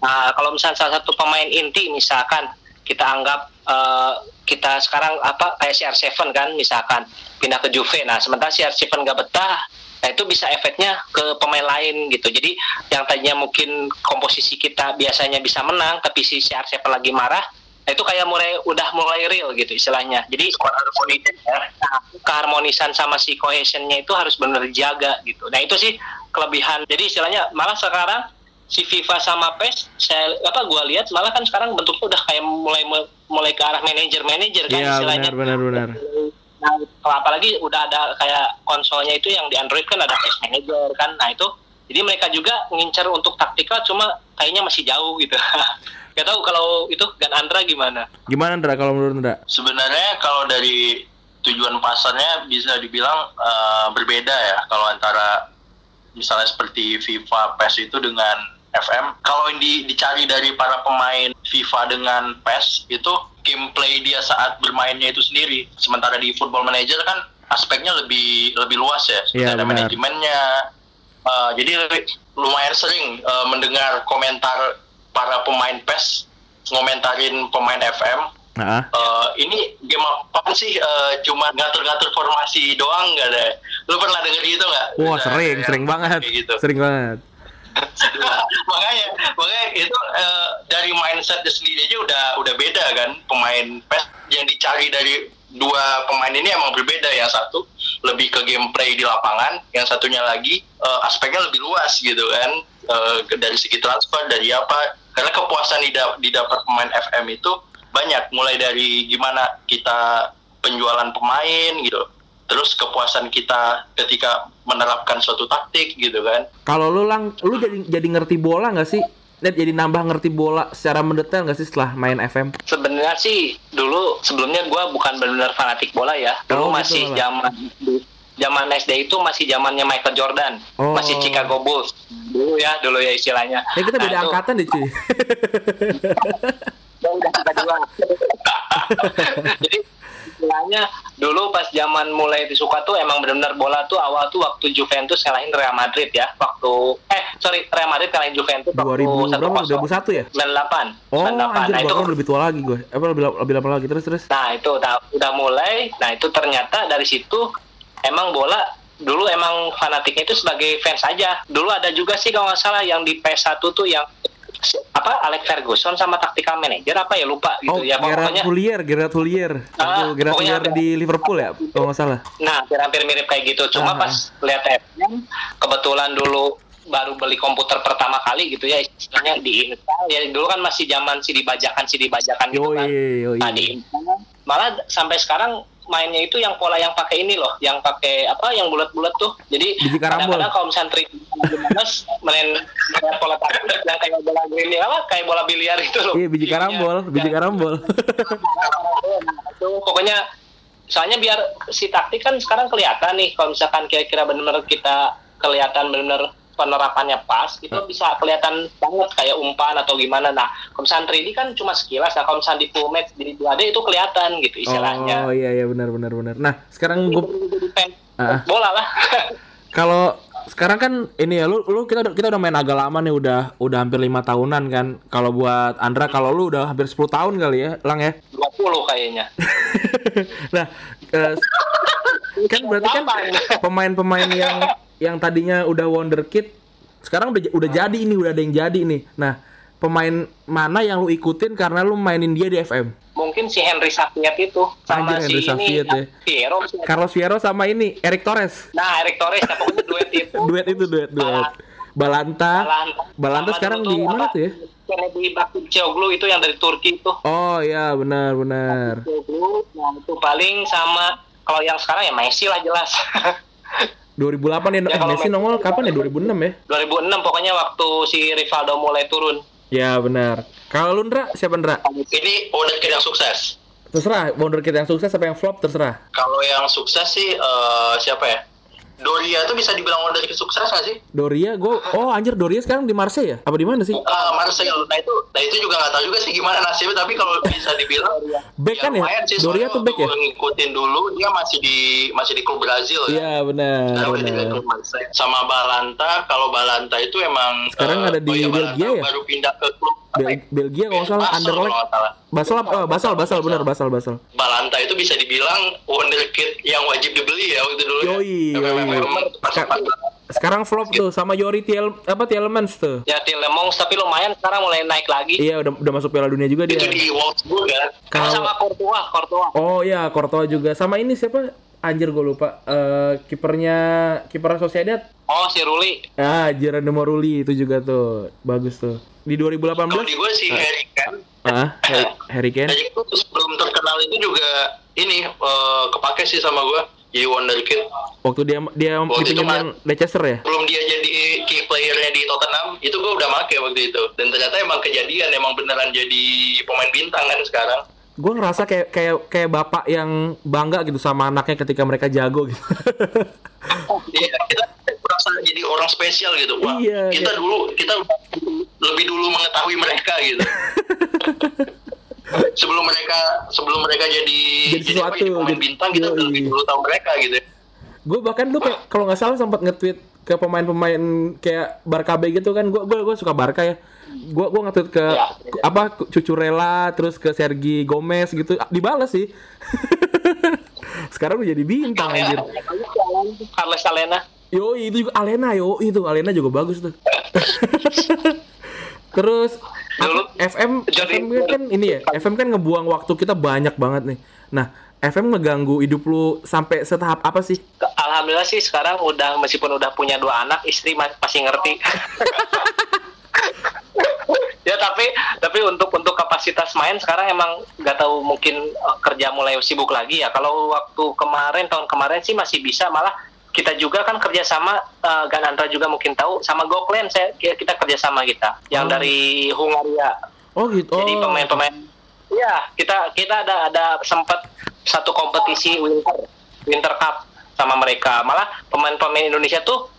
Nah, kalau misalnya salah satu pemain inti misalkan kita anggap eh, kita sekarang apa kayak CR7 kan misalkan pindah ke Juve. Nah, sementara CR7 nggak betah, nah itu bisa efeknya ke pemain lain gitu. Jadi yang tadinya mungkin komposisi kita biasanya bisa menang, tapi si CR7 lagi marah, nah itu kayak mulai udah mulai real gitu istilahnya. Jadi keharmonisan sama si cohesionnya itu harus benar dijaga gitu. Nah itu sih kelebihan. Jadi istilahnya malah sekarang si FIFA sama PES saya apa gua lihat malah kan sekarang bentuknya udah kayak mulai mulai ke arah manajer manajer kan Iya istilahnya. benar benar benar. Nah, kalau apalagi udah ada kayak konsolnya itu yang di Android kan ada PES Manager kan. Nah, itu jadi mereka juga ngincer untuk taktikal cuma kayaknya masih jauh gitu. Gak tahu kalau itu Gan Andra gimana? Gimana Ndra kalau menurut Ndra? Sebenarnya kalau dari tujuan pasarnya bisa dibilang eh, berbeda ya kalau antara misalnya seperti FIFA PES itu dengan FM. Kalau di- dicari dari para pemain FIFA dengan PES itu gameplay dia saat bermainnya itu sendiri. Sementara di Football Manager kan aspeknya lebih lebih luas ya. Seperti Iya, ada benar. manajemennya. Eh, jadi lumayan sering eh, mendengar komentar para pemain PES ngomentarin pemain FM Ah, Eh, ini game apa sih? Eh, cuma ngatur-ngatur formasi doang nggak deh? Lu pernah denger gitu nggak? Wah Ada sering, yang sering banget, Gitu. sering banget. Makanya, makanya itu eh, dari mindsetnya sendiri aja udah udah beda kan pemain PES yang dicari dari dua pemain ini emang berbeda. Yang satu lebih ke gameplay di lapangan, yang satunya lagi eh, aspeknya lebih luas gitu kan. Eh, dari segi transfer, dari apa? Karena kepuasan didap- didapat pemain FM itu banyak mulai dari gimana kita penjualan pemain gitu terus kepuasan kita ketika menerapkan suatu taktik gitu kan Kalau lu lang, lu jadi jadi ngerti bola nggak sih? Net jadi nambah ngerti bola secara mendetail nggak sih setelah main FM? Sebenarnya sih dulu sebelumnya gua bukan benar-benar fanatik bola ya. Dulu Oh, masih zaman zaman SD itu masih zamannya Michael Jordan, Oh. masih Chicago Bulls. Dulu ya, dulu ya istilahnya. Ya kita Nah, beda itu- angkatan deh cuy. Ya. Jadi istilahnya dulu pas zaman mulai disuka tuh emang benar-benar bola tuh awal tuh waktu Juventus ngalahin Real Madrid ya. Waktu eh sorry Real Madrid ngalahin Juventus 2000 waktu berapa? 2001 ya? 98. Oh, 98. anjir, Nah, itu lebih tua lagi gue. Apa lebih, lebih lama lagi terus terus. Nah itu udah, udah mulai. Nah itu ternyata dari situ emang bola dulu emang fanatiknya itu sebagai fans aja. Dulu ada juga sih kalau nggak salah yang di PS1 tuh yang apa Alex Ferguson sama tactical manager apa ya lupa oh, gitu ya Gerard pokoknya Houllier, Gerard Houllier. Ah, Itu Gerard ada. di Liverpool ya, kalau nggak salah. nah hampir mirip kayak gitu Ah, cuma pas lihat FM kebetulan dulu baru beli komputer pertama kali gitu ya istilahnya di ya dulu kan masih zaman CD bajakan CD bajakan gitu kan Yoi, yoi. Nah, malah sampai sekarang mainnya itu yang pola yang pakai ini loh, yang pakai apa yang bulat-bulat tuh. Jadi kadang-kadang kalau misalnya trik main main pola taktik yang kayak bola gini apa kayak bola biliar itu loh. Iya, biji Gamenya. karambol, biji Ya, karambol. itu pokoknya soalnya biar si taktik kan sekarang kelihatan nih kalau misalkan kira-kira benar-benar kita kelihatan benar-benar penerapannya pas itu bisa kelihatan banget kayak umpan atau gimana nah misalnya 3D kan cuma sekilas nah kalau misalnya di full match di 2D itu kelihatan gitu istilahnya Oh iya iya benar benar benar. Nah, sekarang gue Jadi fans Ah. bola lah kalau sekarang kan ini ya lu lu kita udah- kita udah main agak lama nih udah udah hampir lima tahunan kan. Kalau buat Andra kalau lu udah hampir 10 tahun kali ya, Lang ya. 20 kayaknya nah, eh, kan berarti kan pemain-pemain yang yang tadinya udah wonderkid sekarang udah udah jadi ini, udah ada yang jadi nih. Nah, pemain mana yang lu ikutin karena lu mainin dia di FM? mungkin si Henry Safiat itu sama Anjir, Henry si ini Safiat ya. Piero Carlos Fierro sama ini Eric Torres. nah Eric Torres nah, pokoknya duet itu Duet itu duet duet. Balanta. Balanta Sama sekarang di mana tuh ya? Kennedy Bakircioglu itu yang dari Turki itu Oh iya benar benar. Bakircioglu nah itu paling sama kalau yang sekarang ya Messi lah jelas 2008 ya, Ya, eh, Messi nongol kapan ya 2006 ya? 2006 pokoknya waktu si Rivaldo mulai turun Ya benar. Kalau lu Ndra, siapa Ndra? Ini wonderkid yang sukses. Terserah, wonderkid yang sukses apa yang flop terserah. Kalau yang sukses sih eh, siapa ya? Doria tuh bisa dibilang wonderkid sukses nggak sih? Doria, gue, oh anjir Doria sekarang di Marseille ya? Apa di mana sih? Ah, Marseille. Nah itu, nah itu juga nggak tahu juga sih gimana nasibnya. Tapi kalau bisa dibilang, Back kan ya? sih, Doria tuh back ya? ngikutin dulu, dia masih di masih di klub Brazil ya. Iya benar udah. Sama Balanta, kalau Balanta itu emang Sekarang eh, ada di Balanta Belgia ya? Baru pindah ke klub ya? Bel- Belgia kalau nggak salah Anderlecht. Basel, oh, Basel, Basel benar Basel, Basel. Balanta itu bisa dibilang wonderkid yang wajib dibeli ya waktu dulu ya. Yoi, FFM yoi. Sekarang flop tuh sama Yori Tiel apa Tielemans tuh. ya Tielemans tapi lumayan sekarang mulai naik lagi Iya udah udah masuk Piala Dunia juga Itu dia. di Wolfsburg kan. Kalau- sama Courtois Courtois Oh iya, Courtois juga. Sama ini siapa? Anjir gue lupa. Eh kipernya kiper Sociedad. oh si Ruli Ah, Geronimo Rulli itu juga tuh. Bagus tuh. Di 2018 Kalau di gue si Harry Kane, ah, Harry, Harry Kane. Harry Kane sebelum terkenal itu juga ini eh, kepake sih sama gue jadi wonderkid. Waktu dia dia Waktu Leicester ya? Belum dia jadi key playernya di Tottenham, itu gue udah make waktu itu. Dan ternyata emang kejadian, emang beneran jadi pemain bintang kan sekarang. Gue ngerasa kayak kayak kayak bapak yang bangga gitu sama anaknya ketika mereka jago gitu. Iya, kita jadi orang spesial gitu. Wah, Iya, kita iya. dulu kita lebih dulu mengetahui mereka gitu. sebelum mereka sebelum mereka jadi Jadi sesuatu, apa, pemain jadi- bintang kita yoi. lebih dulu tahu mereka gitu. gue bahkan dulu kayak kalau nggak salah sempat nge-tweet ke pemain-pemain kayak Barca B gitu kan gue gue suka Barca ya gue gue nge-tweet ke Ya. apa Cucurella terus ke Sergi Gomez gitu dibalas sih sekarang udah jadi bintang anjir Carles Alena yo itu juga Alena yo itu Alena juga bagus tuh. Terus Dulu, FM jadi- FM kan ini ya FM kan ngebuang waktu kita banyak banget nih. Nah FM ngeganggu hidup lu sampai setahap apa sih? Alhamdulillah sih sekarang udah meskipun udah punya dua anak istri masih ngerti. Ya tapi tapi untuk untuk kapasitas main sekarang emang nggak tahu mungkin eh, kerja mulai sibuk lagi ya. Kalau waktu kemarin tahun kemarin sih masih bisa malah kita juga kan kerjasama uh, Ganandra juga mungkin tahu sama Goklen saya kita kerjasama kita yang Oh. dari Hungaria oh gitu jadi oh. pemain-pemain ya kita kita ada ada sempat satu kompetisi winter winter cup sama mereka malah pemain-pemain Indonesia tuh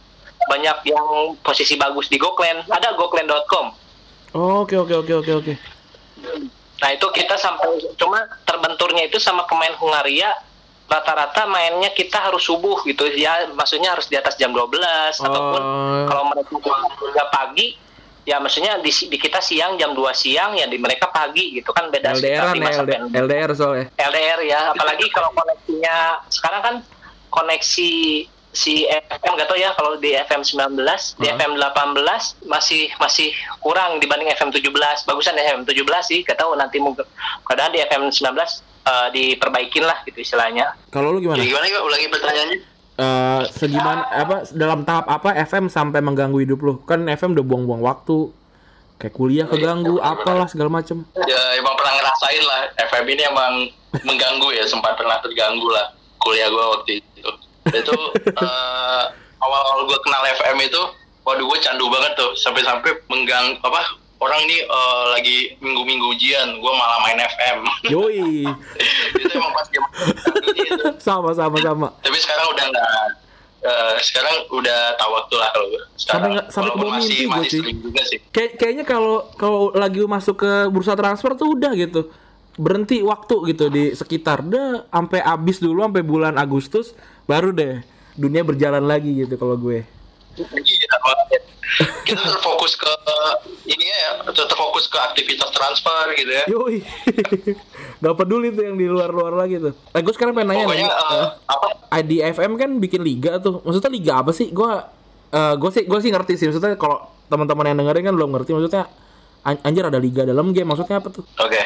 banyak yang posisi bagus di Goklen ada goklen.com Oh, Oke oke oke oke oke. nah itu kita sampai cuma terbenturnya itu sama pemain Hungaria rata-rata mainnya kita harus subuh gitu ya maksudnya harus di atas jam 12 ataupun Oh. kalau mereka nggak pagi ya maksudnya di, di kita siang jam 2 siang ya di mereka pagi gitu kan beda LDR sekitar an 5 sampai LDR, LDR soalnya. LDR ya apalagi kalau koneksinya sekarang kan koneksi si FM gak tau ya kalau di FM 19 di Hmm. FM 18 masih masih kurang dibanding FM 17 bagusan ya FM 17 sih gak tahu nanti mungkin kadang di FM 19 eh, diperbaikin lah gitu istilahnya Kalau lu gimana? Jadi gimana yuk ulangi pertanyaannya? Eh, segimana apa dalam tahap apa FM sampai mengganggu hidup lu? Kan FM udah buang-buang waktu. Kayak kuliah keganggu, apalah segala macem. Ya emang pernah ngerasain lah FM ini emang mengganggu ya sempat pernah terganggu lah kuliah gua waktu itu. Itu eh, awal-awal gua kenal FM itu, waduh gue candu banget tuh sampai-sampai menggang apa orang ini eh, lagi minggu-minggu ujian, gua malah main FM. Yoi. itu emang pas itu. sama sama sama. Tapi sekarang udah nggak. eh, sekarang udah tahu waktu lah kalau gue. Sekarang, Sampai nggak- sampai walaupun kebawa masih mimpi gua masih sih. juga sih. Kayak kayaknya kalau kalau lagi masuk ke bursa transfer tuh udah gitu. Berhenti waktu gitu di sekitar. Udah sampai habis dulu sampai bulan Agustus baru deh dunia berjalan lagi gitu kalau gue. Iya. Kita terfokus ke ini ya terfokus ke aktivitas transfer gitu ya Yoi. Gak peduli tuh yang di luar-luar lagi tuh. Eh, gue sekarang pengen nanya pokoknya nih. eh, apa IDFM kan bikin liga tuh. Maksudnya liga apa sih? Gua eh gue sih gue sih ngerti sih. Maksudnya kalau teman-teman yang dengerin kan belum ngerti maksudnya an- anjir ada liga dalam game maksudnya apa tuh? oke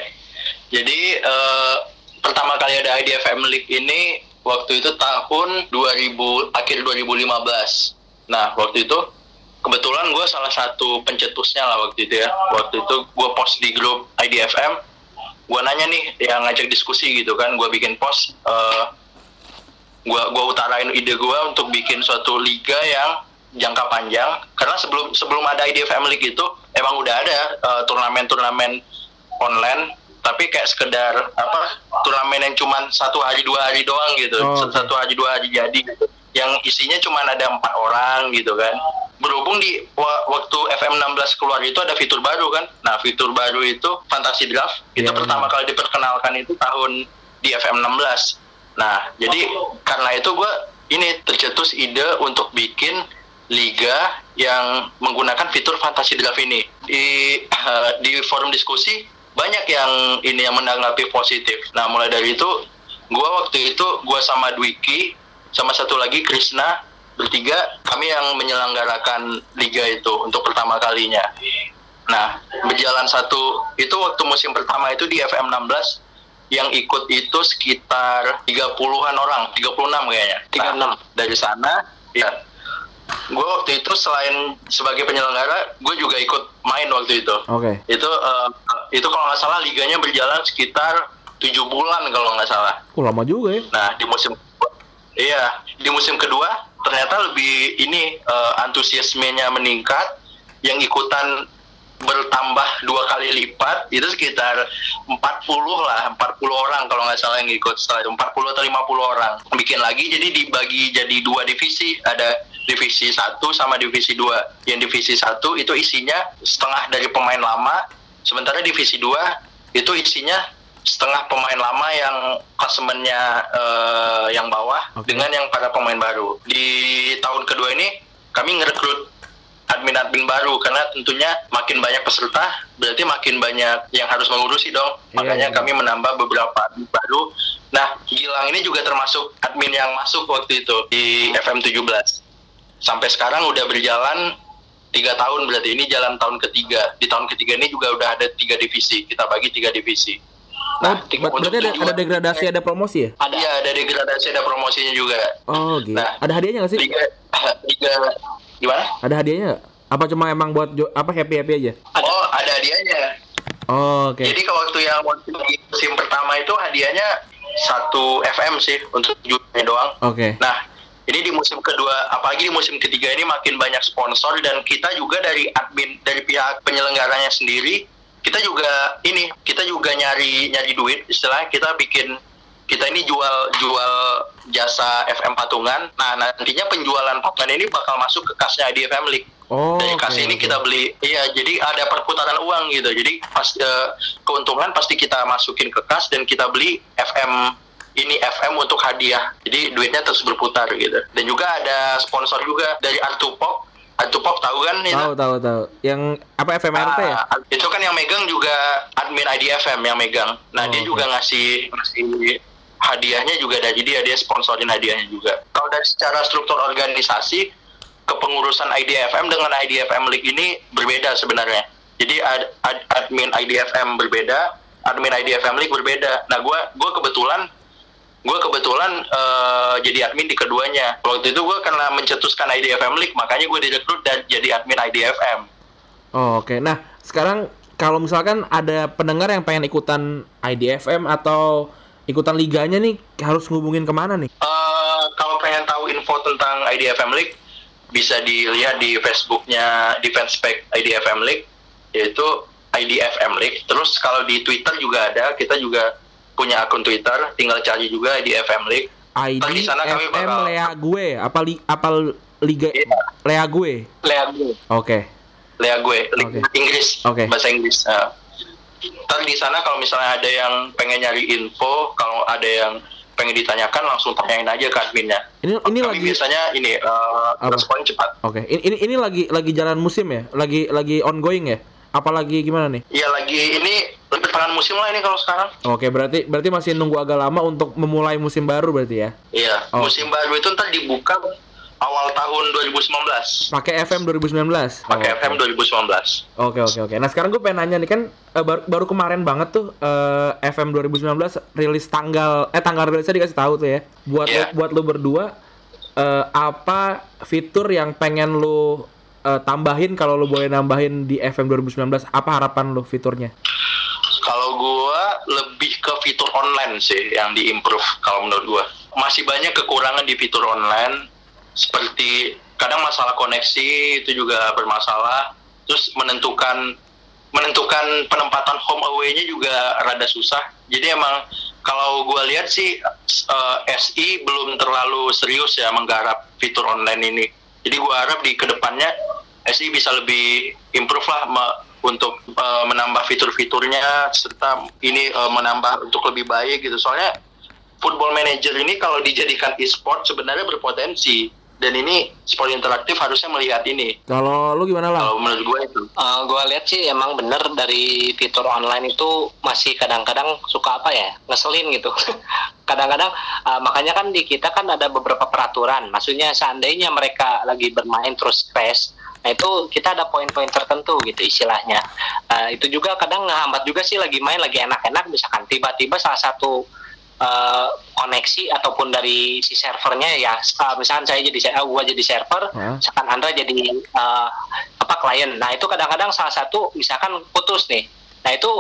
jadi eh, pertama kali ada IDFM League ini waktu itu tahun 2000 akhir 2015 nah waktu itu kebetulan gue salah satu pencetusnya lah waktu itu ya. Waktu itu gue post di grup IDFM gue nanya nih yang ngajak diskusi gitu kan gue bikin post eh, gua gua utarain ide gua untuk bikin suatu liga yang jangka panjang. Karena sebelum sebelum ada IDFM League itu emang udah ada eh, turnamen-turnamen online. Tapi kayak sekedar apa turnamen yang cuman satu hari dua hari doang gitu. Oh, oke. satu hari dua hari jadi gitu yang isinya cuman ada empat orang gitu kan. Berhubung di wa- waktu FM 16 keluar itu ada fitur baru kan. Nah fitur baru itu Fantasy Draft itu Iya, pertama kali diperkenalkan itu tahun di FM 16 Nah, jadi karena itu gue ini tercetus ide untuk bikin liga yang menggunakan fitur fantasi draft ini. Di eh, di forum diskusi banyak yang ini yang menanggapi positif. Nah, mulai dari itu gue waktu itu gue sama Dwiki sama satu lagi Krishna bertiga kami yang menyelenggarakan liga itu untuk pertama kalinya. Nah, berjalan satu itu waktu musim pertama itu di FM 16 yang ikut itu sekitar 30-an orang, 36 kayaknya. 36. Nah, dari sana, ya. Gue waktu itu selain sebagai penyelenggara, gue juga ikut main waktu itu. Oke. Itu eh, itu kalau nggak salah liganya berjalan sekitar tujuh bulan kalau nggak salah. Oh, lama juga ya. Nah di musim iya di musim kedua ternyata lebih ini eh, antusiasmenya meningkat, yang ikutan bertambah dua kali lipat itu sekitar 40 lah 40 orang kalau nggak salah yang ikut. Setelah itu 40 atau 50 orang. Bikin lagi jadi dibagi jadi dua divisi. Ada divisi 1 sama divisi 2 yang divisi 1 itu isinya setengah dari pemain lama sementara divisi 2 itu isinya setengah pemain lama yang klasemennya eh, yang bawah Oke. dengan yang para pemain baru. Di tahun kedua ini kami ngerekrut admin-admin baru karena tentunya makin banyak peserta berarti makin banyak yang harus mengurusi dong. Iya, makanya iya. kami menambah beberapa admin baru. Nah Gilang ini juga termasuk admin yang masuk waktu itu di FM 17 sampai sekarang udah berjalan tiga tahun berarti ini jalan tahun ketiga. Di tahun ketiga ini juga udah ada tiga divisi. Kita bagi tiga divisi Oh, tiga- ber- berarti ada, ada degradasi, ada promosi ya? ada Iya ada degradasi ada promosinya juga Oh, gitu. Nah. Ada hadiahnya nggak sih? liga liga gimana Ada hadiahnya nggak? Apa cuma emang buat apa happy happy aja? Ada. oh ada hadiahnya Oh, oke. Jadi kalau waktu yang musim pertama itu hadiahnya satu FM sih untuk tujuannya doang. Oke. Nah, ini di musim kedua, apalagi di musim ketiga ini makin banyak sponsor dan kita juga dari admin dari pihak penyelenggaranya sendiri, kita juga ini kita juga nyari nyari duit, istilahnya kita bikin kita ini jual jual jasa FM patungan. Nah, nantinya penjualan patungan ini bakal masuk ke kasnya IDFM League Oh, dari kas ini oke. kita beli iya jadi ada perputaran uang gitu jadi pas eh, keuntungan pasti kita masukin ke kas dan kita beli FM ini FM untuk hadiah. Jadi duitnya terus berputar gitu. Dan juga ada sponsor juga dari Artupop. Artupop tahu kan itu? Tahu tahu tahu. Yang apa FMRT ya? Ah, itu kan yang megang juga admin IDFM yang megang. Nah Oh, dia oke. juga ngasih ngasih hadiahnya juga dari dia, dia sponsorin hadiahnya juga. Kalau dari secara struktur organisasi, kepengurusan IDFM dengan IDFM League ini berbeda sebenarnya. Jadi ad- ad- admin IDFM berbeda, admin IDFM League berbeda. Nah gua gua kebetulan gue kebetulan eh, jadi admin di keduanya. Waktu itu gue karena mencetuskan IDFM League, makanya gue direkrut dan jadi admin IDFM. Oh, oke. Nah, sekarang kalau misalkan ada pendengar yang pengen ikutan IDFM atau ikutan liganya nih, harus ngubungin ke mana nih? Eh, kalau pengen tahu info tentang IDFM League, bisa dilihat di Facebooknya Defense Spec IDFM League, yaitu IDFM League. Terus kalau di Twitter juga ada, kita juga punya akun Twitter, tinggal cari juga IDFM League. ID Ntar di sana kami FM bakal- Lea gue, apa li, apa liga Iya. Lea gue? Lihat dulu. Oke. Lea gue, League Oke. Inggris, Oke. bahasa Inggris. Nah, ntar di sana kalau misalnya ada yang pengen nyari info, kalau ada yang pengen ditanyakan langsung tanyain aja ke adminnya. Ini ini Kami lagi biasanya ini Apa? responnya cepat. Oke, ini, ini ini lagi lagi jalan musim ya? Lagi lagi ongoing ya? Apalagi gimana nih? Ya lagi ini pertengahan musim lah ini kalau sekarang. Oke, berarti berarti masih nunggu agak lama untuk memulai musim baru berarti ya? Iya, Oh. musim baru itu ntar dibuka awal tahun 2019. Pakai FM 2019. Pakai Oh, FM oke. 2019. Oke oke oke. Nah sekarang gue pengen nanya nih kan eh, baru, baru kemarin banget tuh eh, FM 2019 rilis tanggal eh tanggal rilisnya dikasih tahu tuh ya. Buat Iya. lu, buat lu berdua eh, apa fitur yang pengen lu eh, tambahin kalau lu boleh nambahin di FM 2019 apa harapan lu fiturnya? Kalau gua lebih ke fitur online sih yang diimprove kalau menurut gua. Masih banyak kekurangan di fitur online seperti kadang masalah koneksi itu juga bermasalah. Terus menentukan menentukan penempatan home away-nya juga rada susah. Jadi emang kalau gua lihat sih eh, SI belum terlalu serius ya menggarap fitur online ini. Jadi gua harap di ke depannya SI bisa lebih improve lah untuk eh, menambah fitur-fiturnya serta ini eh, menambah untuk lebih baik gitu. Soalnya Football Manager ini kalau dijadikan e-sport sebenarnya berpotensi dan ini sport interaktif harusnya melihat ini. Kalau lu gimana lah? Kalau menurut gue itu. Eh, gua lihat sih emang bener dari fitur online itu masih kadang-kadang suka apa ya ngeselin gitu. kadang-kadang eh, makanya kan di kita kan ada beberapa peraturan. Maksudnya seandainya mereka lagi bermain terus crash, nah itu kita ada poin-poin tertentu gitu istilahnya. Eh, itu juga kadang ngehambat juga sih lagi main lagi enak-enak misalkan tiba-tiba salah satu eh, koneksi ataupun dari si servernya ya uh, misalkan saya jadi saya gua jadi server Hah? misalkan Andra jadi eh, apa klien nah itu kadang-kadang salah satu misalkan putus nih nah itu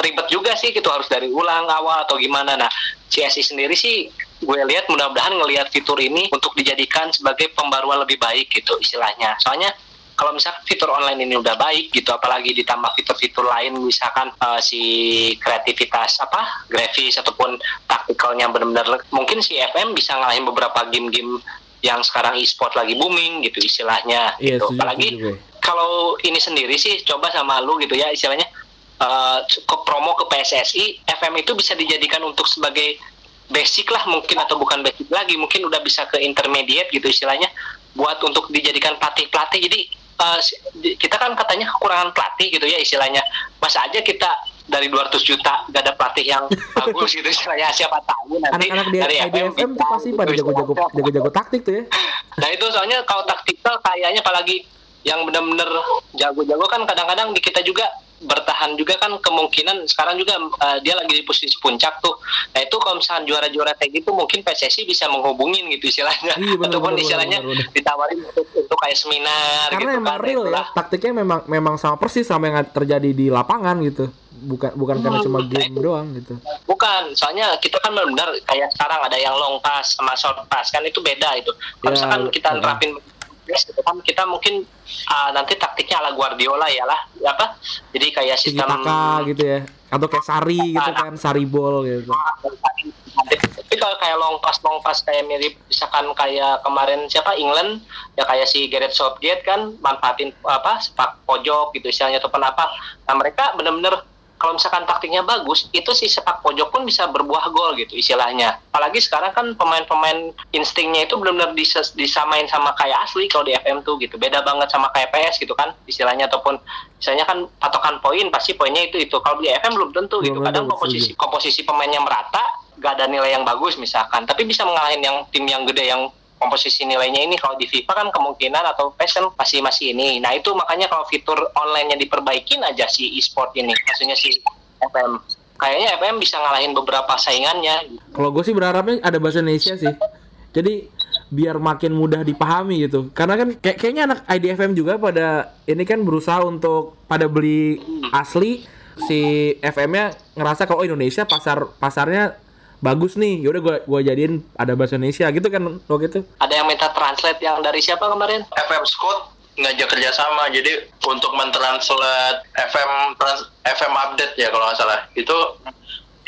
ribet juga sih gitu harus dari ulang awal atau gimana nah CSI sendiri sih gue lihat mudah-mudahan ngelihat fitur ini untuk dijadikan sebagai pembaruan lebih baik gitu istilahnya soalnya kalau misalkan fitur online ini udah baik gitu apalagi ditambah fitur-fitur lain misalkan eh, si kreativitas apa grafis ataupun taktikalnya benar-benar mungkin si FM bisa ngalahin beberapa game-game yang sekarang e-sport lagi booming gitu istilahnya Iya, gitu. setuju, apalagi setuju kalau ini sendiri sih coba sama lu gitu ya istilahnya eh, ke promo ke PSSI FM itu bisa dijadikan untuk sebagai basic lah mungkin atau bukan basic lagi mungkin udah bisa ke intermediate gitu istilahnya buat untuk dijadikan pelatih pelatih jadi eh, di- kita kan katanya kekurangan pelatih gitu ya istilahnya masa aja kita dari 200 juta gak ada pelatih yang bagus gitu istilahnya siapa tahu nanti Anak-anak dari IDFM tuh bisa pasti pada jago-jago jago-jago taktik tuh ya. Nah itu soalnya kalau taktikal kayaknya apalagi yang benar-benar jago-jago kan kadang-kadang di kita juga bertahan juga kan kemungkinan sekarang juga eh, dia lagi di posisi puncak tuh. Nah itu kalau misalnya juara-juara kayak gitu mungkin PSSI bisa menghubungin gitu istilahnya Iya, benar, ataupun benar, istilahnya benar, benar. ditawarin untuk, untuk kayak seminar Karena gitu emang kan. real ya, taktiknya memang memang sama persis sama yang terjadi di lapangan gitu. Bukan bukan karena Hmm, cuma nah game itu. doang gitu. Bukan, soalnya kita kan benar-benar kayak sekarang ada yang long pass sama short pass kan itu beda itu. Kalau Ya, misalkan kita uh-uh. nerapin gitu kan kita mungkin ah, nanti taktiknya ala Guardiola ya lah, ya apa? Jadi kayak sistem taka gitu ya. Atau kayak Sari gitu kan, Sari ball gitu. Tapi kalau kayak long pass long pass kayak mirip misalkan kayak kemarin siapa England ya kayak si Gareth Southgate kan manfaatin apa sepak pojok gitu istilahnya ataupun apa. Nah mereka benar-benar kalau misalkan taktiknya bagus, itu si sepak pojok pun bisa berbuah gol gitu istilahnya. Apalagi sekarang kan pemain-pemain instingnya itu benar-benar dis- disamain sama kayak asli kalau di FM tuh gitu. Beda banget sama kayak PS gitu kan istilahnya ataupun misalnya kan patokan poin pasti poinnya itu itu. Kalau di FM belum tentu gitu. Kadang komposisi komposisi pemainnya merata, gak ada nilai yang bagus misalkan, tapi bisa mengalahin yang tim yang gede yang komposisi nilainya ini kalau di FIFA kan kemungkinan atau PES kan masih masih ini. Nah itu makanya kalau fitur online-nya diperbaikin aja si e-sport ini, maksudnya si FM. Kayaknya FM bisa ngalahin beberapa saingannya. Kalau gue sih berharapnya ada bahasa Indonesia sih. Jadi biar makin mudah dipahami gitu. Karena kan kayak kayaknya anak IDFM juga pada ini kan berusaha untuk pada beli asli si FM-nya ngerasa kalau Indonesia pasar pasarnya bagus nih. Yaudah gua gua jadiin ada bahasa Indonesia gitu kan waktu itu. Ada yang minta translate yang dari siapa kemarin? FM Scott ngajak kerjasama jadi untuk mentranslate FM trans, FM update ya kalau nggak salah itu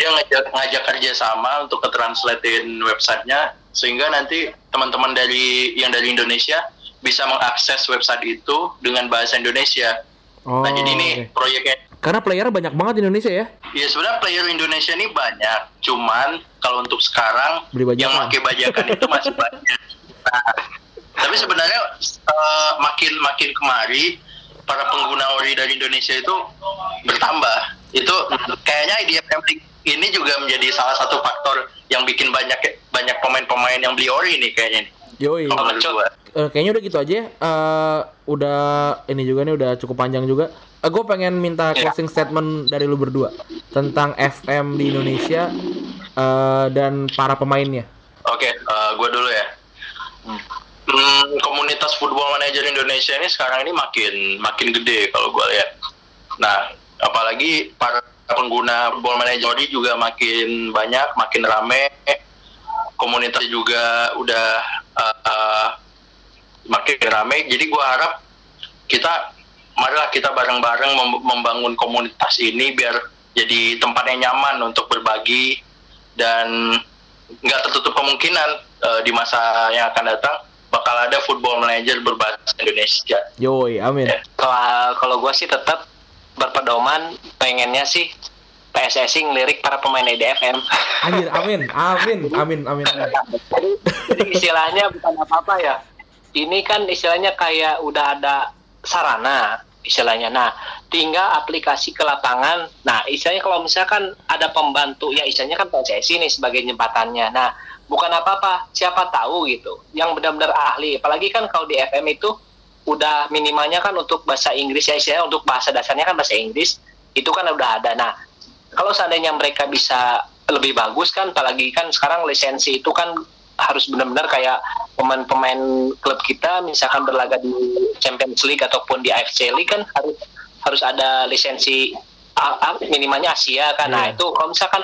dia ngajak ngajak kerjasama untuk ketranslatein websitenya sehingga nanti teman-teman dari yang dari Indonesia bisa mengakses website itu dengan bahasa Indonesia. Oh. nah jadi ini oke. proyeknya Karena player banyak banget di Indonesia ya. Ya sebenarnya player Indonesia ini banyak, cuman kalau untuk sekarang Beli bajakan. yang pakai bajakan itu masih banyak. Nah, tapi sebenarnya eh, makin makin kemari para pengguna ori dari Indonesia itu bertambah. Itu kayaknya IDFM League ini juga menjadi salah satu faktor yang bikin banyak banyak pemain-pemain yang beli ori nih kayaknya. nih. Yoi. Kalau. Eh, kayaknya udah gitu aja. ya. Eh udah ini juga nih udah cukup panjang juga. gue pengen minta Iya. closing statement dari lu berdua tentang FM di Indonesia eh, dan para pemainnya. Oke, eh, gue dulu ya. Hmm, komunitas football manager Indonesia ini sekarang ini makin makin gede kalau gue lihat. Nah, apalagi para pengguna football manager ini juga makin banyak, makin rame. Komunitas juga udah eh, eh, makin rame. Jadi gue harap kita marilah kita bareng-bareng mem- membangun komunitas ini biar jadi tempat yang nyaman untuk berbagi dan nggak tertutup kemungkinan eh, di masa yang akan datang bakal ada football manager berbahasa Indonesia. Yoi, amin. Ya. Kalau kalau gue sih tetap berpedoman pengennya sih PSSI ngelirik para pemain IDFM. Anjir, amin, amin, amin, amin. amin. jadi, jadi istilahnya bukan apa-apa ya. Ini kan istilahnya kayak udah ada sarana istilahnya. Nah, tinggal aplikasi ke lapangan. Nah, istilahnya kalau misalkan ada pembantu ya istilahnya kan PSSI nih sebagai jembatannya. Nah, bukan apa-apa, siapa tahu gitu. Yang benar-benar ahli. Apalagi kan kalau di FM itu udah minimalnya kan untuk bahasa Inggris ya istilahnya untuk bahasa dasarnya kan bahasa Inggris itu kan udah ada. Nah, kalau seandainya mereka bisa lebih bagus kan apalagi kan sekarang lisensi itu kan harus benar-benar kayak pemain-pemain klub kita misalkan berlaga di Champions League ataupun di AFC League kan harus harus ada lisensi minimalnya Asia kan nah Iya. itu kalau misalkan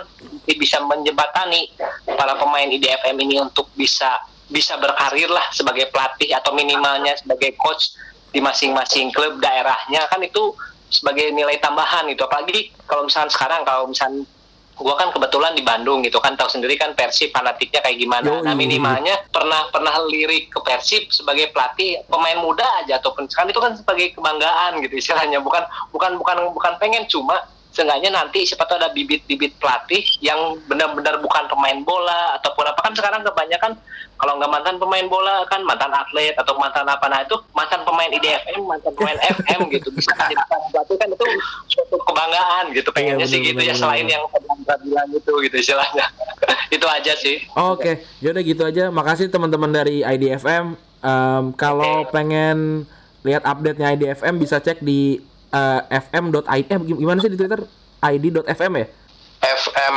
bisa menjembatani para pemain IDFM ini untuk bisa bisa berkarir lah sebagai pelatih atau minimalnya sebagai coach di masing-masing klub daerahnya kan itu sebagai nilai tambahan gitu. Apalagi kalau misalkan sekarang kalau misalkan gua kan kebetulan di Bandung gitu kan tahu sendiri kan Persib fanatiknya kayak gimana. Yoi. nah minimalnya pernah pernah lirik ke Persib sebagai pelatih pemain muda aja ataupun kan itu kan sebagai kebanggaan gitu istilahnya. Bukan bukan bukan bukan pengen cuma seenggaknya nanti siapa tahu ada bibit-bibit pelatih yang benar-benar bukan pemain bola ataupun apa. Kan sekarang kebanyakan kalau nggak mantan pemain bola kan mantan atlet atau mantan apa. Nah itu mantan pemain IDFM mantan pemain FM gitu. Bisa jadi pelatih kan itu suatu kebanggaan gitu. Pengennya Iya, sih benar, gitu ya selain yang bilang itu gitu istilahnya. Itu aja sih. Oke, yaudah gitu aja. Makasih teman-teman dari IDFM. Kalau pengen lihat update-nya IDFM bisa cek di eh, fm.id. Eh, gimana sih di Twitter? id.fm ya? FM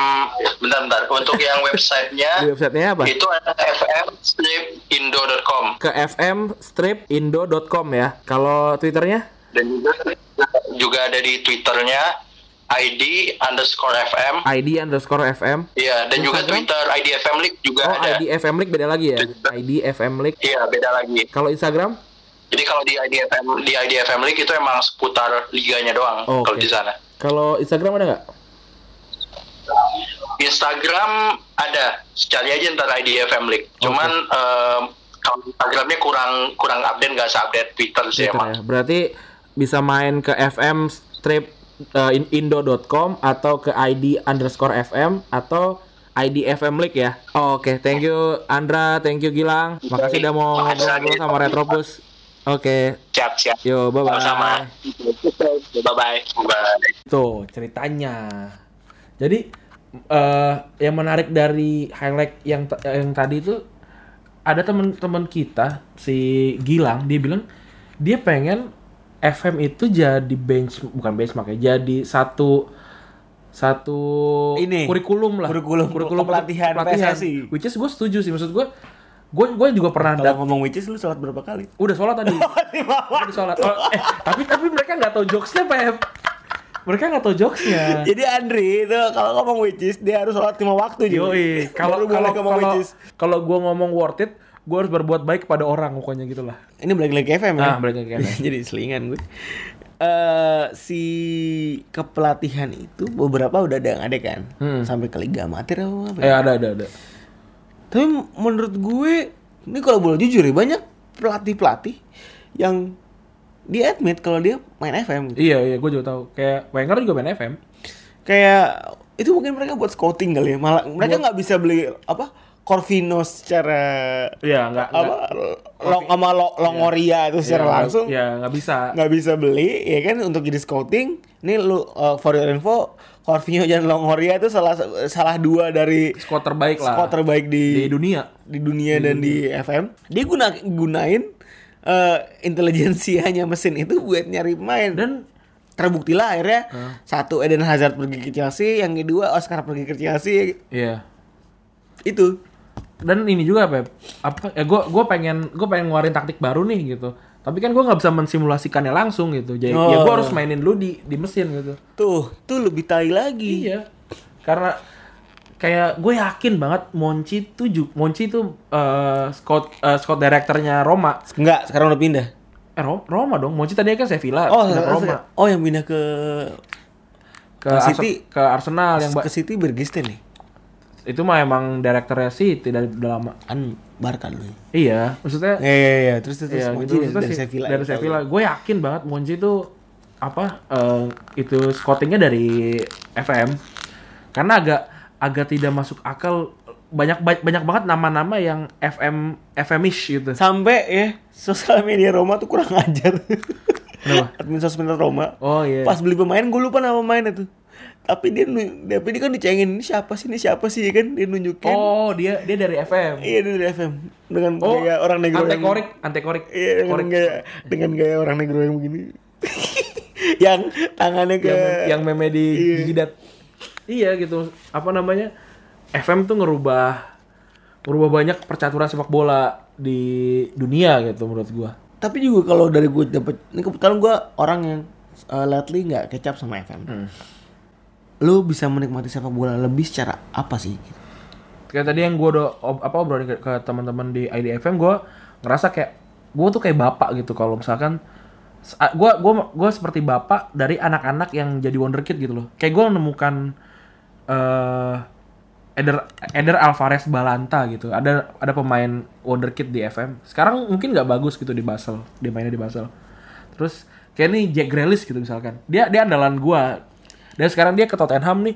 bentar-bentar untuk yang websitenya Di websitenya apa? itu ada fm-indo.com Ke fm-indo.com ya. Kalau Twitternya? dan juga juga ada di twitternya ID underscore FM id underscore fm. Iya dan juga? Twitter IDFM League juga Oh, ada. id fm league beda lagi ya? id fm league. Iya beda lagi. Kalau Instagram? Jadi kalau di IDFM di IDFM League itu emang seputar liganya doang Oh, kalau oke. di sana. Kalau Instagram ada nggak? Instagram ada, cari aja ntar IDFM League. Cuman em, kalau Instagramnya kurang kurang update nggak seupdate Twitter sih Twitter emang. ya. Berarti bisa main ke FM strip eh, in- indo.com atau ke ID underscore FM atau ID FM League ya. Oke, thank you Andra, thank you Gilang. Makasih udah mau Makasih. ngobrol sama Retropus. Oke, Siap, siap. yo bye bye. Sama-sama. Bye-bye. Bye. Tuh ceritanya. Jadi eh yang menarik dari highlight yang yang tadi itu ada teman-teman kita si Gilang dia bilang dia pengen FM itu jadi bench bukan benchmark ya jadi satu satu Ini, kurikulum lah kurikulum pelatihan PSSI. which is gue setuju sih maksud gue gue gue juga pernah Kalau dat- ngomong which is lu sholat berapa kali? udah sholat tadi udah sholat Oh, eh tapi tapi mereka nggak tahu jokesnya Pep mereka nggak tahu jokesnya Jadi Andri itu kalau ngomong which is dia harus sholat lima waktu juga. Yoi, kalau kalau ngomong kalau kalau gua ngomong worth it, gua harus berbuat baik kepada orang pokoknya gitu lah. Ini balik lagi ke FM ya. Ah, balik lagi ke FM. Jadi selingan gue. Eh si kepelatihan itu beberapa udah ada yang ada kan. Hmm. Sampai ke liga amatir apa apa. Eh ada ada ada. Tapi menurut gue ini kalau boleh jujur ya banyak pelatih-pelatih yang dia admit kalau dia main FM gitu. Iya iya, gua juga tahu. Kayak Wenger juga main FM. Kayak itu mungkin mereka buat scouting kali ya. Malah mereka nggak bisa beli apa Corvino secara Iya nggak apa long sama lo, Longoria itu secara Iya, nggak- langsung Iya nggak bisa. nggak bisa beli ya kan untuk jadi scouting ini lu uh, for your info Corvino dan Longoria itu salah salah dua dari Squad terbaik lah. squad terbaik di di dunia. di dunia dan di FM dia guna gunain uh, intelijensianya mesin itu buat nyari pemain dan terbukti lah akhirnya satu Eden Hazard pergi ke Chelsea yang kedua Oscar pergi ke Chelsea Iya. itu Dan ini juga Pep. Apa ya gua gua pengen gua pengen ngeluarin taktik baru nih gitu. Tapi kan gua nggak bisa mensimulasikannya langsung gitu. Jadi ya Oh. gua harus mainin dulu di di mesin gitu. tuh tuh lebih tai lagi Iya. Karena kayak gue yakin banget Monchi tuh Monchi tuh eh scout eh, scout directornya Roma. enggak sekarang udah pindah Eh Ro- Roma dong. Monchi tadi kan Sevilla, oh pindah ke Roma. oh yang pindah ke Ke, ke Arse- City. ke Arsenal yang ke City Bergisten nih itu mah emang direkturnya City dari udah lama. kan Barca dulu Iya, maksudnya Iya iya iya terus terus Iya, Monchi gitu. dari, Maksudnya dari sih, Sevilla Dari ya, Sevilla. Gue yakin banget Monchi itu apa eh, itu scoutingnya dari FM. Karena agak agak tidak masuk akal banyak ba- banyak banget nama-nama yang FM FMish gitu. sampai ya sosial media Roma tuh kurang ajar Kenapa? admin sosmed Roma Oh iya. pas beli pemain gue lupa nama pemainnya tuh tapi dia tapi dia kan dicengin ini siapa sih ini siapa sih ya kan dia nunjukin Oh, dia dia dari FM. iya dia dari FM dengan Oh, gaya orang negro Ante yang korik, ante korik. iya dengan Korik. gaya dengan gaya orang negro yang begini yang tangannya ke yang, yang meme di Iya. jidat. Iya gitu. Apa namanya? FM tuh ngerubah ngerubah banyak percaturan sepak bola di dunia gitu menurut gua. tapi juga kalau dari gue dapet ini kebetulan gue orang yang uh, lately nggak kecap sama FM Hmm. Lu bisa menikmati sepak bola lebih secara apa sih Kayak tadi yang gua udah ob- apa obrolin ke, ke teman-teman di IDFM gua ngerasa kayak gua tuh kayak bapak gitu kalau misalkan a- gua gua seperti bapak dari anak-anak yang jadi wonderkid gitu loh. Kayak gua menemukan eh Eder Eder Alvarez Balanta gitu. Ada ada pemain wonderkid di FM. Sekarang mungkin nggak bagus gitu di Basel. Dia mainnya di Basel. Terus kayak nih Jack Grealish gitu misalkan. Dia dia andalan gua. Dan sekarang dia ke Tottenham nih.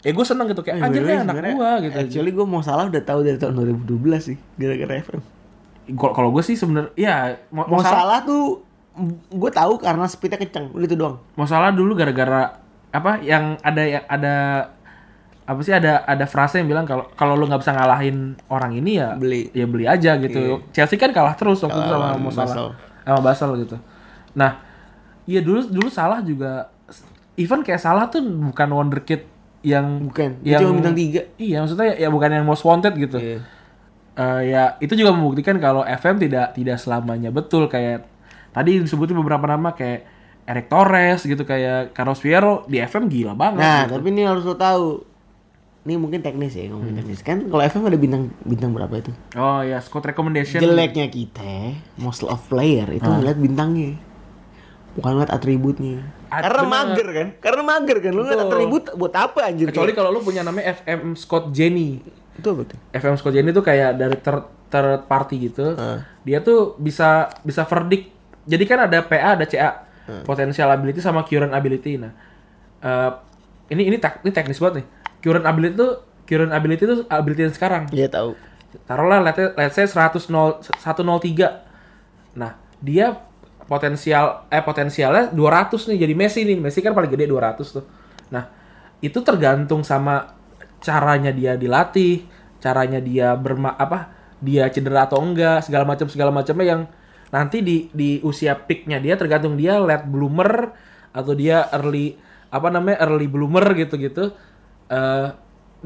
Ya gue seneng gitu kayak anjir nih anak gua gitu. Actually gue mau salah udah tahu dari tahun 2012 sih gara-gara FM. Kalau kalau gue sih sebenernya ya mau, Mau salah salah tuh gue tahu karena speednya kenceng, udah itu doang. mau salah dulu gara-gara apa yang ada ya ada apa sih ada ada frase yang bilang kalau kalau lu nggak bisa ngalahin orang ini ya Beli. ya beli aja gitu. Chelsea kan kalah terus waktu itu sama Basel. salah sama Basel gitu. Nah, iya dulu dulu salah juga even kayak salah tuh bukan wonderkid yang Bukan, dia yang cuma bintang tiga. Iya, maksudnya ya bukan yang most wanted gitu. Iya. Eh, ya itu juga membuktikan kalau FM tidak tidak selamanya betul kayak tadi disebutin beberapa nama kayak Eric Torres gitu kayak Carlos Fierro di FM gila banget. Nah, gitu. tapi ini harus lo tahu. Ini mungkin teknis ya, ngomongin Hmm. teknis. Kan kalau FM ada bintang bintang berapa itu? Oh ya, Scott recommendation. Jeleknya kita, most of player itu ngeliat bintangnya. Bukan ngeliat atributnya. Karena bener. mager kan? Karena mager kan? Lu Betul. atribut buat apa anjir? Kecuali kalau lu punya namanya FM Scott Jenny. itu apa tuh? FM Scott Jenny tuh kayak dari third, third party gitu. Ah. Dia tuh bisa bisa verdict. Jadi kan ada PA ada CA. Ah. Potential ability sama current ability. Nah, eh, ini ini tek- ini teknis banget nih. Current ability itu current ability itu ability yang sekarang. Iya tahu. Taruhlah let's, let's say 100 0 103. Nah, dia potensial eh potensialnya 200 nih jadi Messi nih. Messi kan paling gede 200 tuh. Nah, itu tergantung sama caranya dia dilatih, caranya dia berma apa? Dia cedera atau enggak, segala macam segala macamnya yang nanti di di usia peaknya dia tergantung dia late bloomer atau dia early apa namanya early bloomer gitu-gitu. Eh,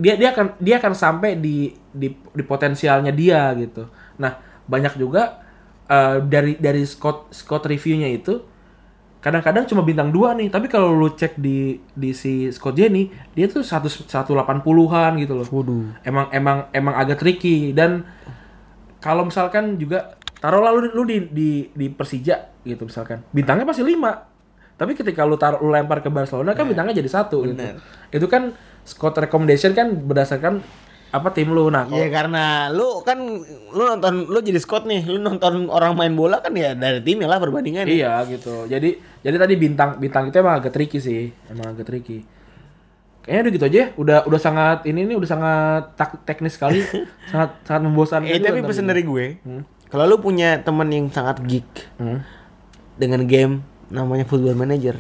dia dia akan dia akan sampai di di, di potensialnya dia gitu. Nah banyak juga eh, dari dari Scott Scott reviewnya itu kadang-kadang cuma bintang dua nih. Tapi kalau lu cek di di si Scott Jenny dia tuh satu satu delapan puluhan gitu loh. Waduh. Emang emang emang agak tricky. Dan kalau misalkan juga taruhlah lu, lu di, di di Persija gitu misalkan. Bintangnya pasti lima. Tapi ketika lu taruh lu lempar ke Barcelona kan bintangnya jadi satu gitu. Itu kan Scott recommendation kan berdasarkan apa tim lu nah Iya karena lu kan lu nonton lu jadi Scott nih, lu nonton orang main bola kan ya dari timnya lah perbandingan. iya gitu jadi jadi tadi bintang bintang itu emang agak tricky sih emang agak tricky kayaknya udah gitu aja ya. udah udah sangat ini nih udah sangat tak- teknis sekali sangat sangat membosankan Eh tapi pesan gitu. dari gue, kalau lu punya teman yang sangat geek Hmm. dengan game namanya Football Manager,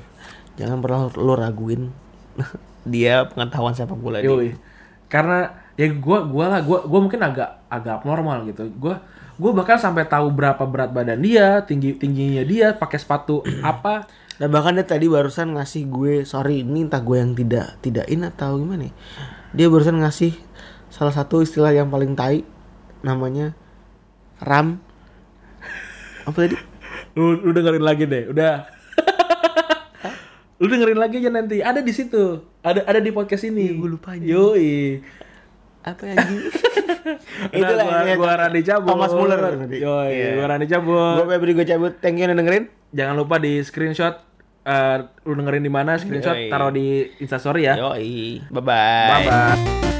jangan pernah lu raguin dia pengetahuan sepak bola dia. Karena ya gua gua lah gua gua mungkin agak agak abnormal gitu. Gua gua bahkan sampai tahu berapa berat badan dia, tinggi tingginya dia, pakai sepatu apa. Dan bahkan dia tadi barusan ngasih gue, sorry ini entah gue yang tidak tidak in atau gimana. ya. Dia barusan ngasih salah satu istilah yang paling tai namanya RAM. Apa tadi? Lu, lu dengerin lagi deh, udah. lu dengerin lagi aja nanti. Ada di situ. Ada ada di podcast ini. gue lupa aja. Yoi. Apa anjing? Udah, gua, ya, gua Randy cabut. Thomas Muller. Yoi, Iya. gua Randy cabut. Gue Febri gue cabut. Thank you udah dengerin. Jangan lupa di screenshot eh, lu dengerin di mana, screenshot taruh di Instastory ya. Yoi. Bye bye. Bye bye.